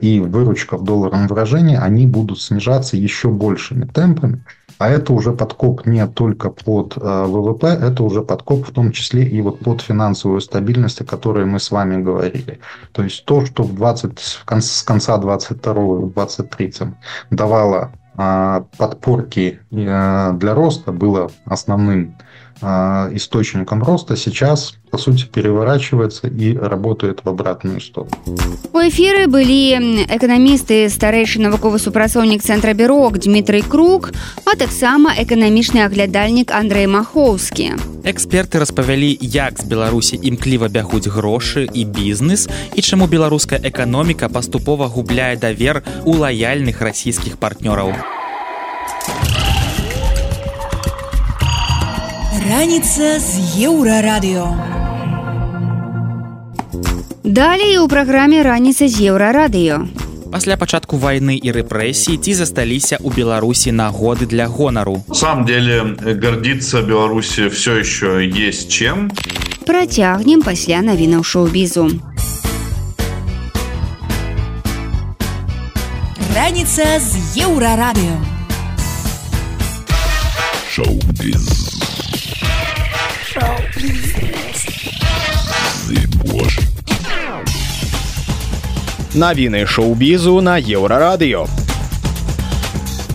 и выручка в долларовом выражении, они будут снижаться еще большими темпами. А это уже подкоп не только под ВВП, это уже подкоп в том числе и вот под финансовую стабильность, о которой мы с вами говорили. То есть то, что в 20, с конца 22-23 давало э, подпорки э, для роста, было основным источником роста, сейчас по сути переворачивается и работает в обратную сторону у эфиры былі эканамісты старэйшы навуковы супрацоўнік цэнтра бюрок Дмітрый круг а таксама эканамічны аглядальнік Андрей махоўскі эксперты распавялі як з беларусі імкліва бягуць грошы і бізнес і чаму беларуская эканоміка паступова губляе давер у лаяльных расійскіх партнёраў раніца з еўрарадыё Далей у праграме раніца з еўрарадыё. Пасля пачатку вайны і рэпрэсій ці засталіся ў Беларусі нагоды для гонару. сам деле гордиться Беларуси все еще есть чем. Працягнем пасля навінаў шоу-бізу. Раніца з еўрарадыё. Шоу-біз. Шоу-біз. Зыбош. Навіны шоу-бізу на еўрарадыё.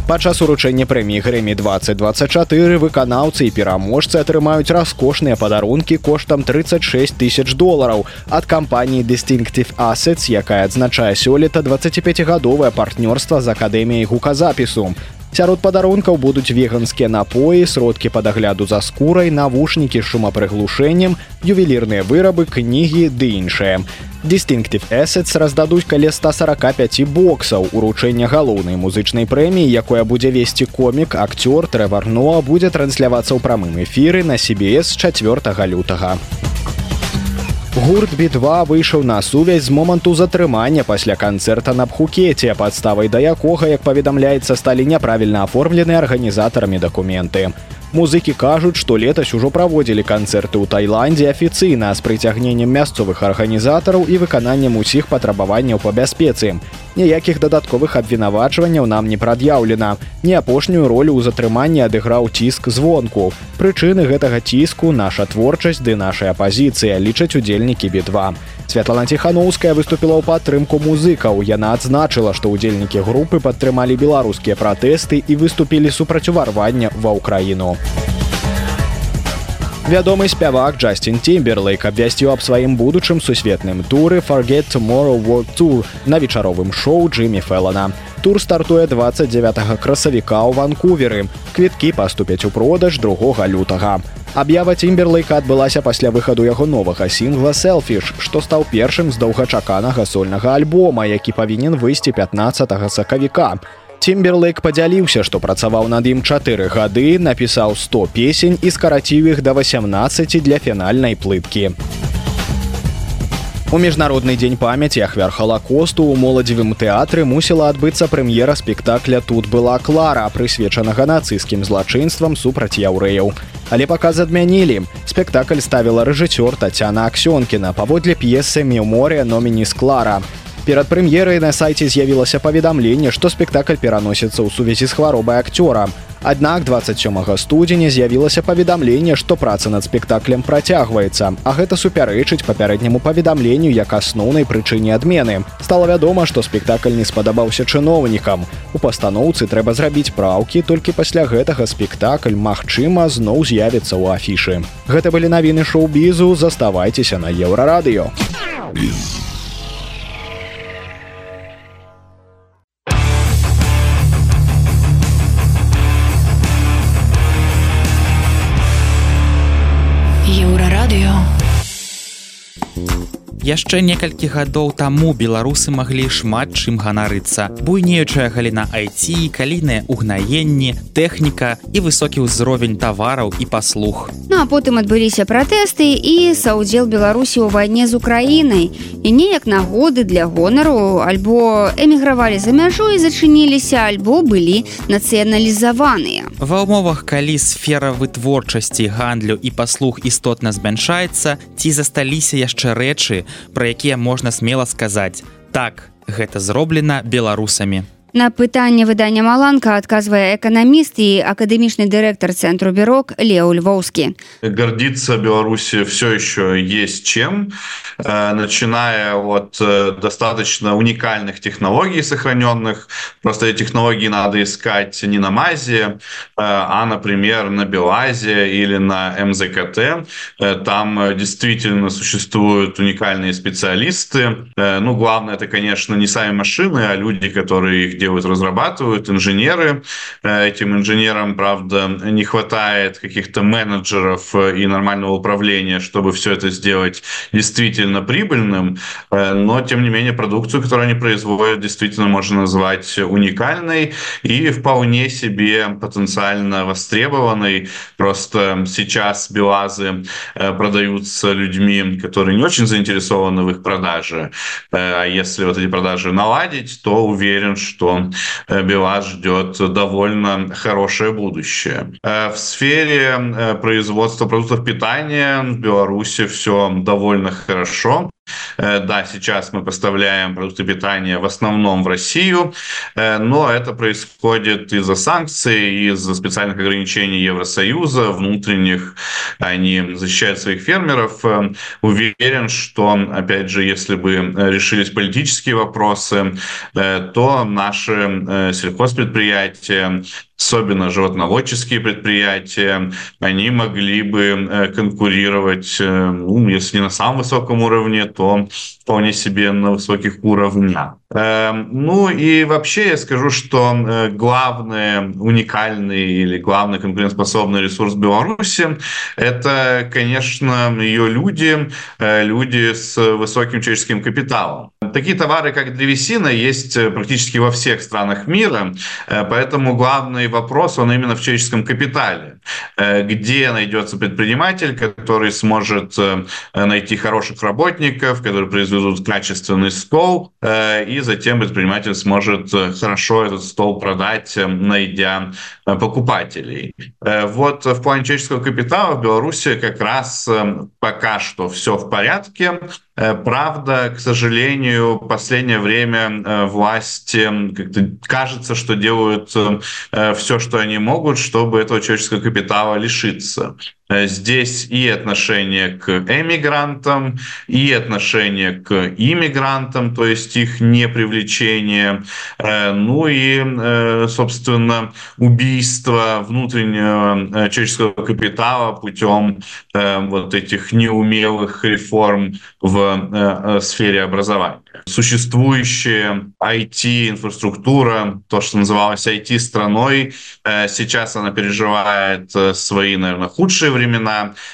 Падчас уручэння прэміі грэмі 2024 выканаўцы і пераможцы атрымаюць раскошныя падарункі коштам 36 тысяч долараў ад кампаніі Distinctive Assets, якая адзначае сёлета 25гадовае партнёрства з акадэміяй гуказапісу. Сярод падарункаў будуць веганскія напоі, сродкі па дагляду за скурай, навушнікі з шумапрыглушэннем, ювелірныя вырабы, кнігі ды іншае. Distinctive Assets раздадуць каля 145 боксаў. Уручэння галоўнай музычнай прэміі, якое будзе весці комік, акцёр Трэварно будзе транслявацца ў прамым эфіры на CBS 4 лютага. Гурт B2 выйшаў на сувязь з моманту затрымання пасля канцэрта на бхукеце, падставай да якога, як паведамляецца, сталі няправільна аформлены арганізатарамі дакументы. Музыкі кажуць, што летась ужо праводзілі канцэрты ў Тайландзе афіцыйна з прыцягненнем мясцовых арганізатараў і выкананнем усіх патрабаванняў па бяспецы. Ніякіх дадатковых абвінавачванняў нам не прад'яўлена. Не апошнюю ролю ў затрыманні адыграў ціск звонку. Прычыны гэтага ціску наша творчасць ды нашая пазіцыя лічаць удзельнікі бітва. Святлана Тхановская выступила ў падтрымку музыкаў. Яна адзначыла, што ўдзельнікі групы падтрымалі беларускія пратэсты і выступілі супраць уварвання ва ўкраіну. Вядомы спявак Джастин Тимберлейк абвясціў аб сваім будучым сусветным туры Forget Tomorrow World Tour на вечаровым шоу Джиммі Феллана. Тур стартуе 29 красавіка ў Ванкуверы. Квіткі паступяць у продаж другога лютага. Аб'ява Тимберлейка адбылася пасля выхаду яго новага сінгла Селфіш, што стаў першым з доўгачаканага сольнага альбома, які павінен выйсці 15 сакавіка. Тимберлейк падзяліўся, што працаваў над ім чатыры гады, напісаў 100 песень і скараціў іх да 18 для фінальнай плыткі. У міжнародны дзень памяці ахвяр халакосту ў моладзевым тэатры мусіла адбыцца прэм'ера спектакля тут была клара, прысвечанага нацысцкім злачынствам супраць яўрэяў. Але паказ адмянілі. Спектакль ставіла рэжысёр Тацяна Аксёнкіна паводле п'есы меўморя номіні склара. Перад прэм'ерай на сайце з'явілася паведамленне, што спектакль пераносіцца ў сувязі з хваробай акцёра. Аднак 27 студзеня з'явілася паведамленне, што праца над спектаклем працягваецца, а гэта супярэчыць папярэдняму паведамленню як асноўнай прычыне адмены. Стала вядома, што спектакль не спадабаўся чыноўнікам. У пастаноўцы трэба зрабіць праўкі, толькі пасля гэтага спектакль, магчыма, зноў з'явіцца ў афішы. Гэта былі навіны шоу-бізу, заставайцеся на еўрарадыё. Radio. Яшчэ некалькі гадоў таму беларусы маглі шмат чым ганарыцца. Буйнеючая галіна айці калійныя угнаенні тэхніка і высокі ўзровень тавараў і паслуг. Ну а потым адбыліся пратэсты і саўдзел беларусі ў вайне з украінай. І неяк нагоды для гонару альбо эмігравалі за мяжу і зачыніліся альбо былі нацыяналізаваныя. Ва ўмовах калі сфера вытворчасці гандлю і паслуг істотна змяншаецца ці засталіся яшчэ рэчы пра якія можна смела сказаць. Так гэта зроблена беларусамі На пытанне выдання маланка адказвае эканаміст і акадэмічны дырэктар цэнтру бюрок Лео Львоўскі. Гордиться Беларуси все еще есть чем, э, начиная от э, достаточно уникальных технологий сохраненных. Просто эти технологии надо искать не на МАЗе, э, а, например, на Белазе или на МЗКТ. Там действительно существуют уникальные специалисты. Ну, главное, это, конечно, не сами машины, а люди, которые их делают, разрабатывают, инженеры. Э, этим инженерам, правда, не хватает каких-то менеджеров э, и нормального управления, чтобы все это сделать действительно прибыльным. Э, но, тем не менее, продукцию, которую они производят, действительно можно назвать уникальной и вполне себе потенциально востребованной. Просто сейчас БелАЗы продаются людьми, которые не очень заинтересованы в их продаже. А если вот эти продажи наладить, то уверен, что Э, БелАЗ ждет довольно хорошее будущее. Э, в сфере э, производства продуктов питания в Беларуси все довольно хорошо. Э, да, сейчас мы поставляем продукты питания в основном в Россию, э, но это происходит из-за санкций, из-за специальных ограничений Евросоюза, внутренних. Они защищают своих фермеров. Э, уверен, что, опять же, если бы решились политические вопросы, то наши сельхозпредприятия особенно животноводческие предприятия, они могли бы конкурировать, ну, если не на самом высоком уровне, то вполне себе на высоких уровнях. Эм, ну и вообще я скажу, что э, главный уникальный или главный конкурентоспособный ресурс Беларуси – это, конечно, ее люди, э, люди с высоким человеческим капиталом. Такие товары, как древесина, есть э, практически во всех странах мира, поэтому главный вопрос, он именно в человеческом капитале. Где найдется предприниматель, который сможет найти хороших работников, которые произведут качественный стол и затем предприниматель сможет э, хорошо этот стол продать, э, найдя э, покупателей. Вот в плане человеческого капитала в Беларуси как раз пока что все в порядке. Правда, к сожалению, в последнее время власти как-то кажется, что делают все, что они могут, чтобы этого человеческого капитала лишиться. Э, здесь и отношение к эмигрантам, и отношение к иммигрантам, то есть их не привлечение, э, ну и, э, собственно, убийство внутреннего человеческого капитала путем вот этих неумелых реформ в сфере образования. Существующая IT-инфраструктура, то, что называлось IT-страной, сейчас она переживает свои, наверное, худшие времена,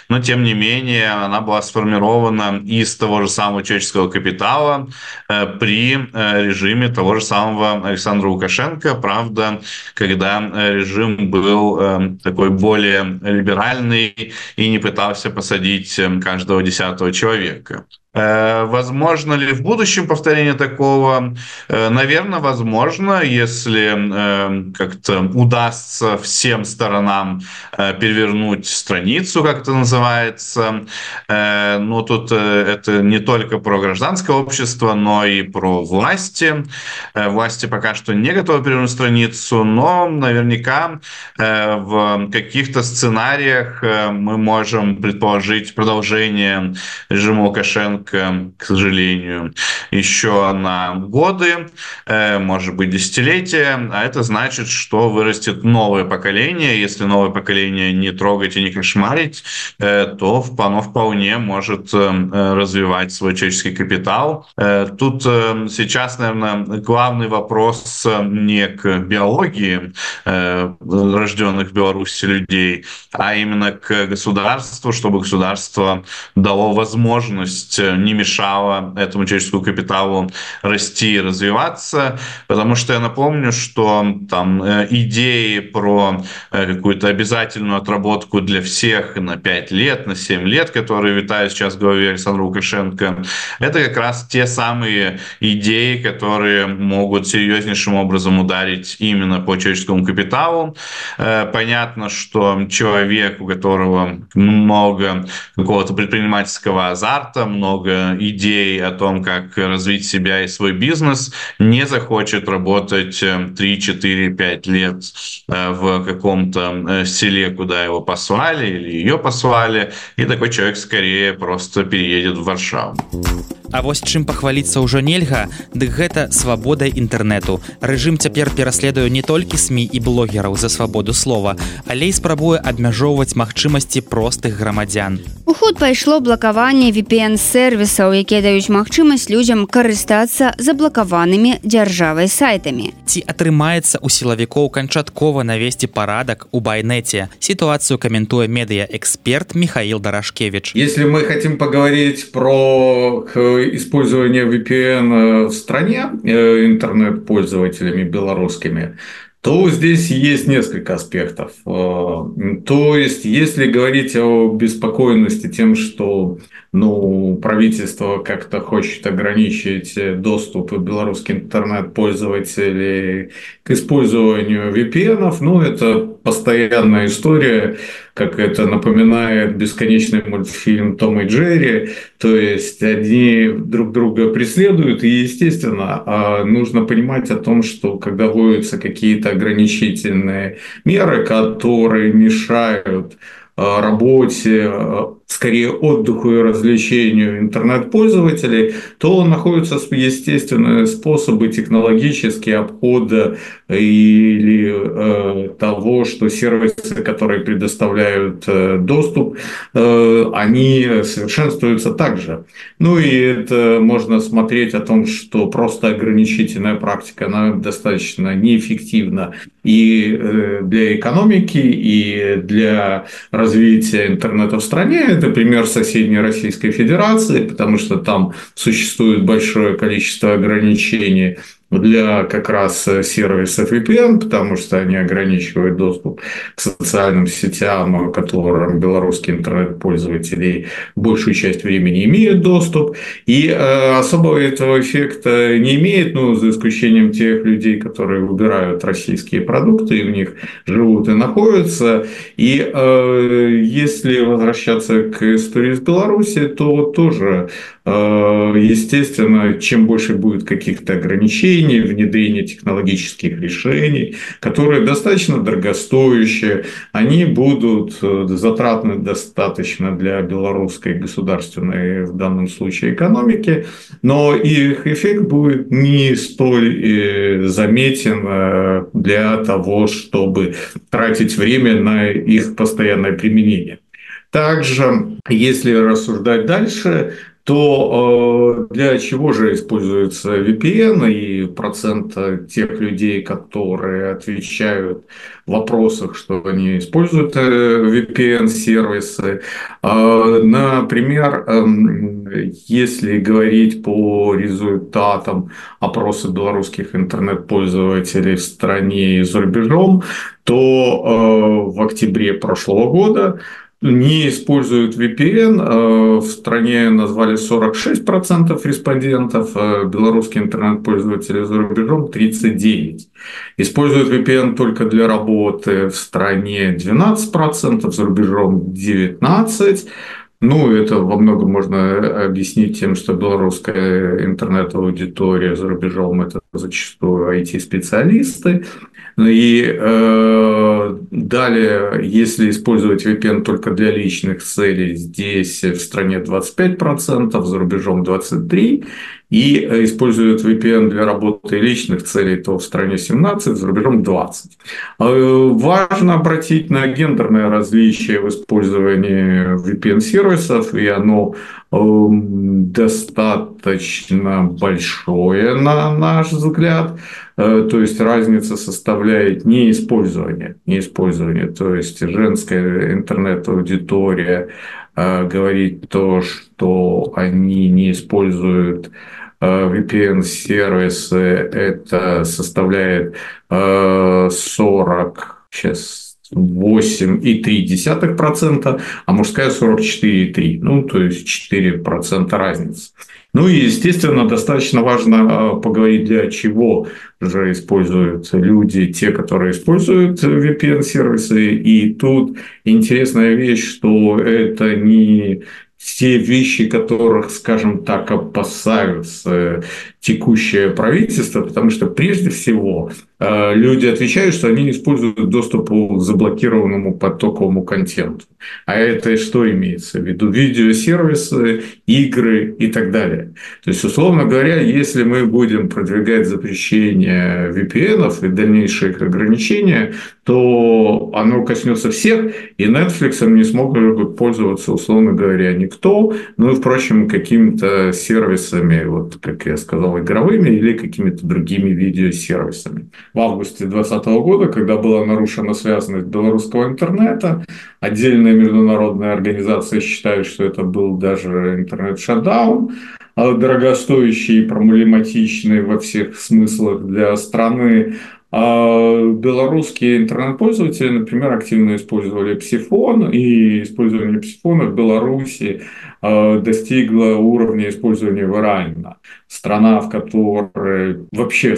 но тем не менее она была сформирована из того же самого человеческого капитала э, при э, режиме того же самого Александра Лукашенко. Правда, когда э, режим был такой более либеральный и не пытался посадить каждого десятого человека. Э, возможно ли в будущем повторение такого? Э, Наверное, возможно, если э, как-то удастся всем сторонам перевернуть страницу, как это называется. Но тут это не только про гражданское общество, но и про власти. Власти пока что не готовы перевернуть страницу, но наверняка в каких-то сценариях мы можем предположить продолжение режима Лукашенко Лукашенко, к сожалению, еще на годы, э, может быть, десятилетия. А это значит, что вырастет новое поколение. Если новое поколение не трогать и не кошмарить, э, то оно вполне может э, развивать свой человеческий капитал. Тут сейчас, наверное, главный вопрос не к биологии рожденных в Беларуси людей, а именно к государству, чтобы государство дало возможность не мешало этому человеческому капиталу расти и развиваться, потому что я напомню, что там э, идеи про э, какую-то обязательную отработку для всех на 5 лет, на 7 лет, которые витают сейчас в голове Александра Лукашенко, это как раз те самые идеи, которые могут серьезнейшим образом ударить именно по человеческому капиталу. Э, понятно, что человек, у которого много какого-то предпринимательского азарта, много много идей о том, как развить себя и свой бизнес, не захочет работать 3, 4, 5 лет в каком-то селе, куда его послали или ее послали, и такой человек скорее просто переедет в Варшаву. А вось чым пахваліцца ўжо нельга, дык гэта свабода інтэрнэту. Рэжым цяпер пераследуе не толькі сМ і блогераў за свабоду слова, але і спрабуе абмяжоўваць магчымасці простых грамадзян. У ход пайшло блакаванне VPN-сервісаў, якія даюць магчымасць людзям карыстацца заблакаванымі дзяржавай сайтамі. Ці атрымаецца у сілавікоў канчаткова навесці парадак у байнеце. Сітуацыю каментуе медыяэксперт Михаил Дарашкевич. Если мы хотим поговорить про использование VPN в стране э, интернет-пользователями белорусскими, то здесь есть несколько аспектов. Э, то есть, если говорить о беспокойности тем, что ну, правительство как-то хочет ограничить доступ белорусских интернет-пользователей к использованию VPN, ну, это постоянная история, как это напоминает бесконечный мультфильм Том и Джерри, то есть они друг друга преследуют, и, естественно, а, нужно понимать о том, что когда вводятся какие-то ограничительные меры, которые мешают а, работе, а, скорее отдыху и развлечению интернет-пользователей, то находятся естественные способы технологические обхода или э, того, что сервисы, которые предоставляют э, доступ, э, они совершенствуются также. Ну и это можно смотреть о том, что просто ограничительная практика, она достаточно неэффективна и э, для экономики, и для развития интернета в стране это пример соседней Российской Федерации, потому что там существует большое количество ограничений для как раз сервисов VPN, потому что они ограничивают доступ к социальным сетям, к которым белорусские интернет-пользователи большую часть времени имеют доступ. И э, особого этого эффекта не имеет, ну, за исключением тех людей, которые выбирают российские продукты и в них живут и находятся. И э, если возвращаться к истории с Беларуси, то тоже Э, естественно, чем больше будет каких-то ограничений, внедрения технологических решений, которые достаточно дорогостоящие, они будут э, затратны достаточно для белорусской государственной, в данном случае, экономики, но их эффект будет не столь э, заметен для того, чтобы тратить время на их постоянное применение. Также, если рассуждать дальше, то э, для чего же используется VPN и процент тех людей, которые отвечают в вопросах, что они используют э, VPN-сервисы. Э, например, эм, если говорить по результатам опроса белорусских интернет-пользователей в стране и за рубежом, то в октябре прошлого года не используют VPN. Э, в стране назвали 46% респондентов, э, белорусские интернет-пользователи за рубежом 39%. Используют VPN только для работы в стране 12%, за рубежом 19%. Ну, это во многом можно объяснить тем, что белорусская интернет-аудитория за рубежом – это зачастую IT-специалисты. И э, далее, если использовать VPN только для личных целей, здесь в стране 25%, за рубежом 23%, и используют VPN для работы личных целей, то в стране 17, за рубежом 20. Э, важно обратить на гендерное различие в использовании VPN-сервисов, и оно эм, достаточно большое, на наш взгляд. Э, то есть разница составляет не использование, не использование. То есть женская интернет-аудитория э, говорит то, что они не используют э, VPN-сервисы, это составляет 40, сейчас 8,3%, а мужская 44,3%. Ну, то есть 4% разницы. Ну и, естественно, достаточно важно а, поговорить, для чего же используют люди, те, которые используют VPN-сервисы. И тут интересная вещь, что это не те вещи, которых, скажем так, опасаются текущее правительство, потому что прежде всего э, люди отвечают, что они используют доступ к заблокированному потоковому контенту. А это что имеется в виду? Видеосервисы, игры и так далее. То есть, условно говоря, если мы будем продвигать запрещение VPN и дальнейшие их ограничения, то оно коснется всех, и Netflix не смогут пользоваться, условно говоря, никто, ну и, впрочем, какими-то сервисами, вот как я сказал, игровыми или какими-то другими видеосервисами. В августе 2020 года, когда была нарушена связанность белорусского интернета, отдельные международные организации считают, что это был даже интернет-шатдаун, а дорогостоящий и проблематичный во всех смыслах для страны, а белорусские интернет-пользователи, например, активно использовали псифон, и использование псифона в Беларуси а, достигло уровня использования Варайна страна, в которой вообще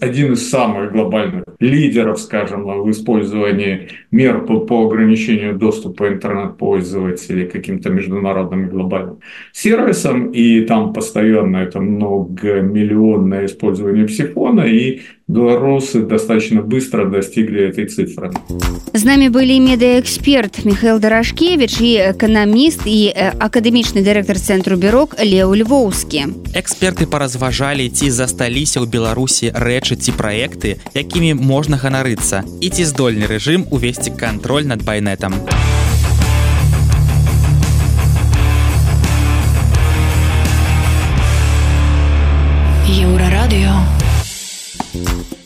один из самых глобальных лидеров, скажем, в использовании мер по, по ограничению доступа интернет-пользователей каким-то международным и глобальным сервисам, и там постоянно это многомиллионное использование психона, и белорусы достаточно быстро достигли этой цифры. З нами былі медыаэксперт Михаил Дарашкевич і эканаміст і акадэмічны дырэктар цэнтру бюрок Леў Львоўскі. Эксперты эксперты паразважалі ці засталіся ў беларусі рэчы ці праекты якімі можна ганарыцца і ці здольны рэжым увесці кантроль над байнетам еўрарадыё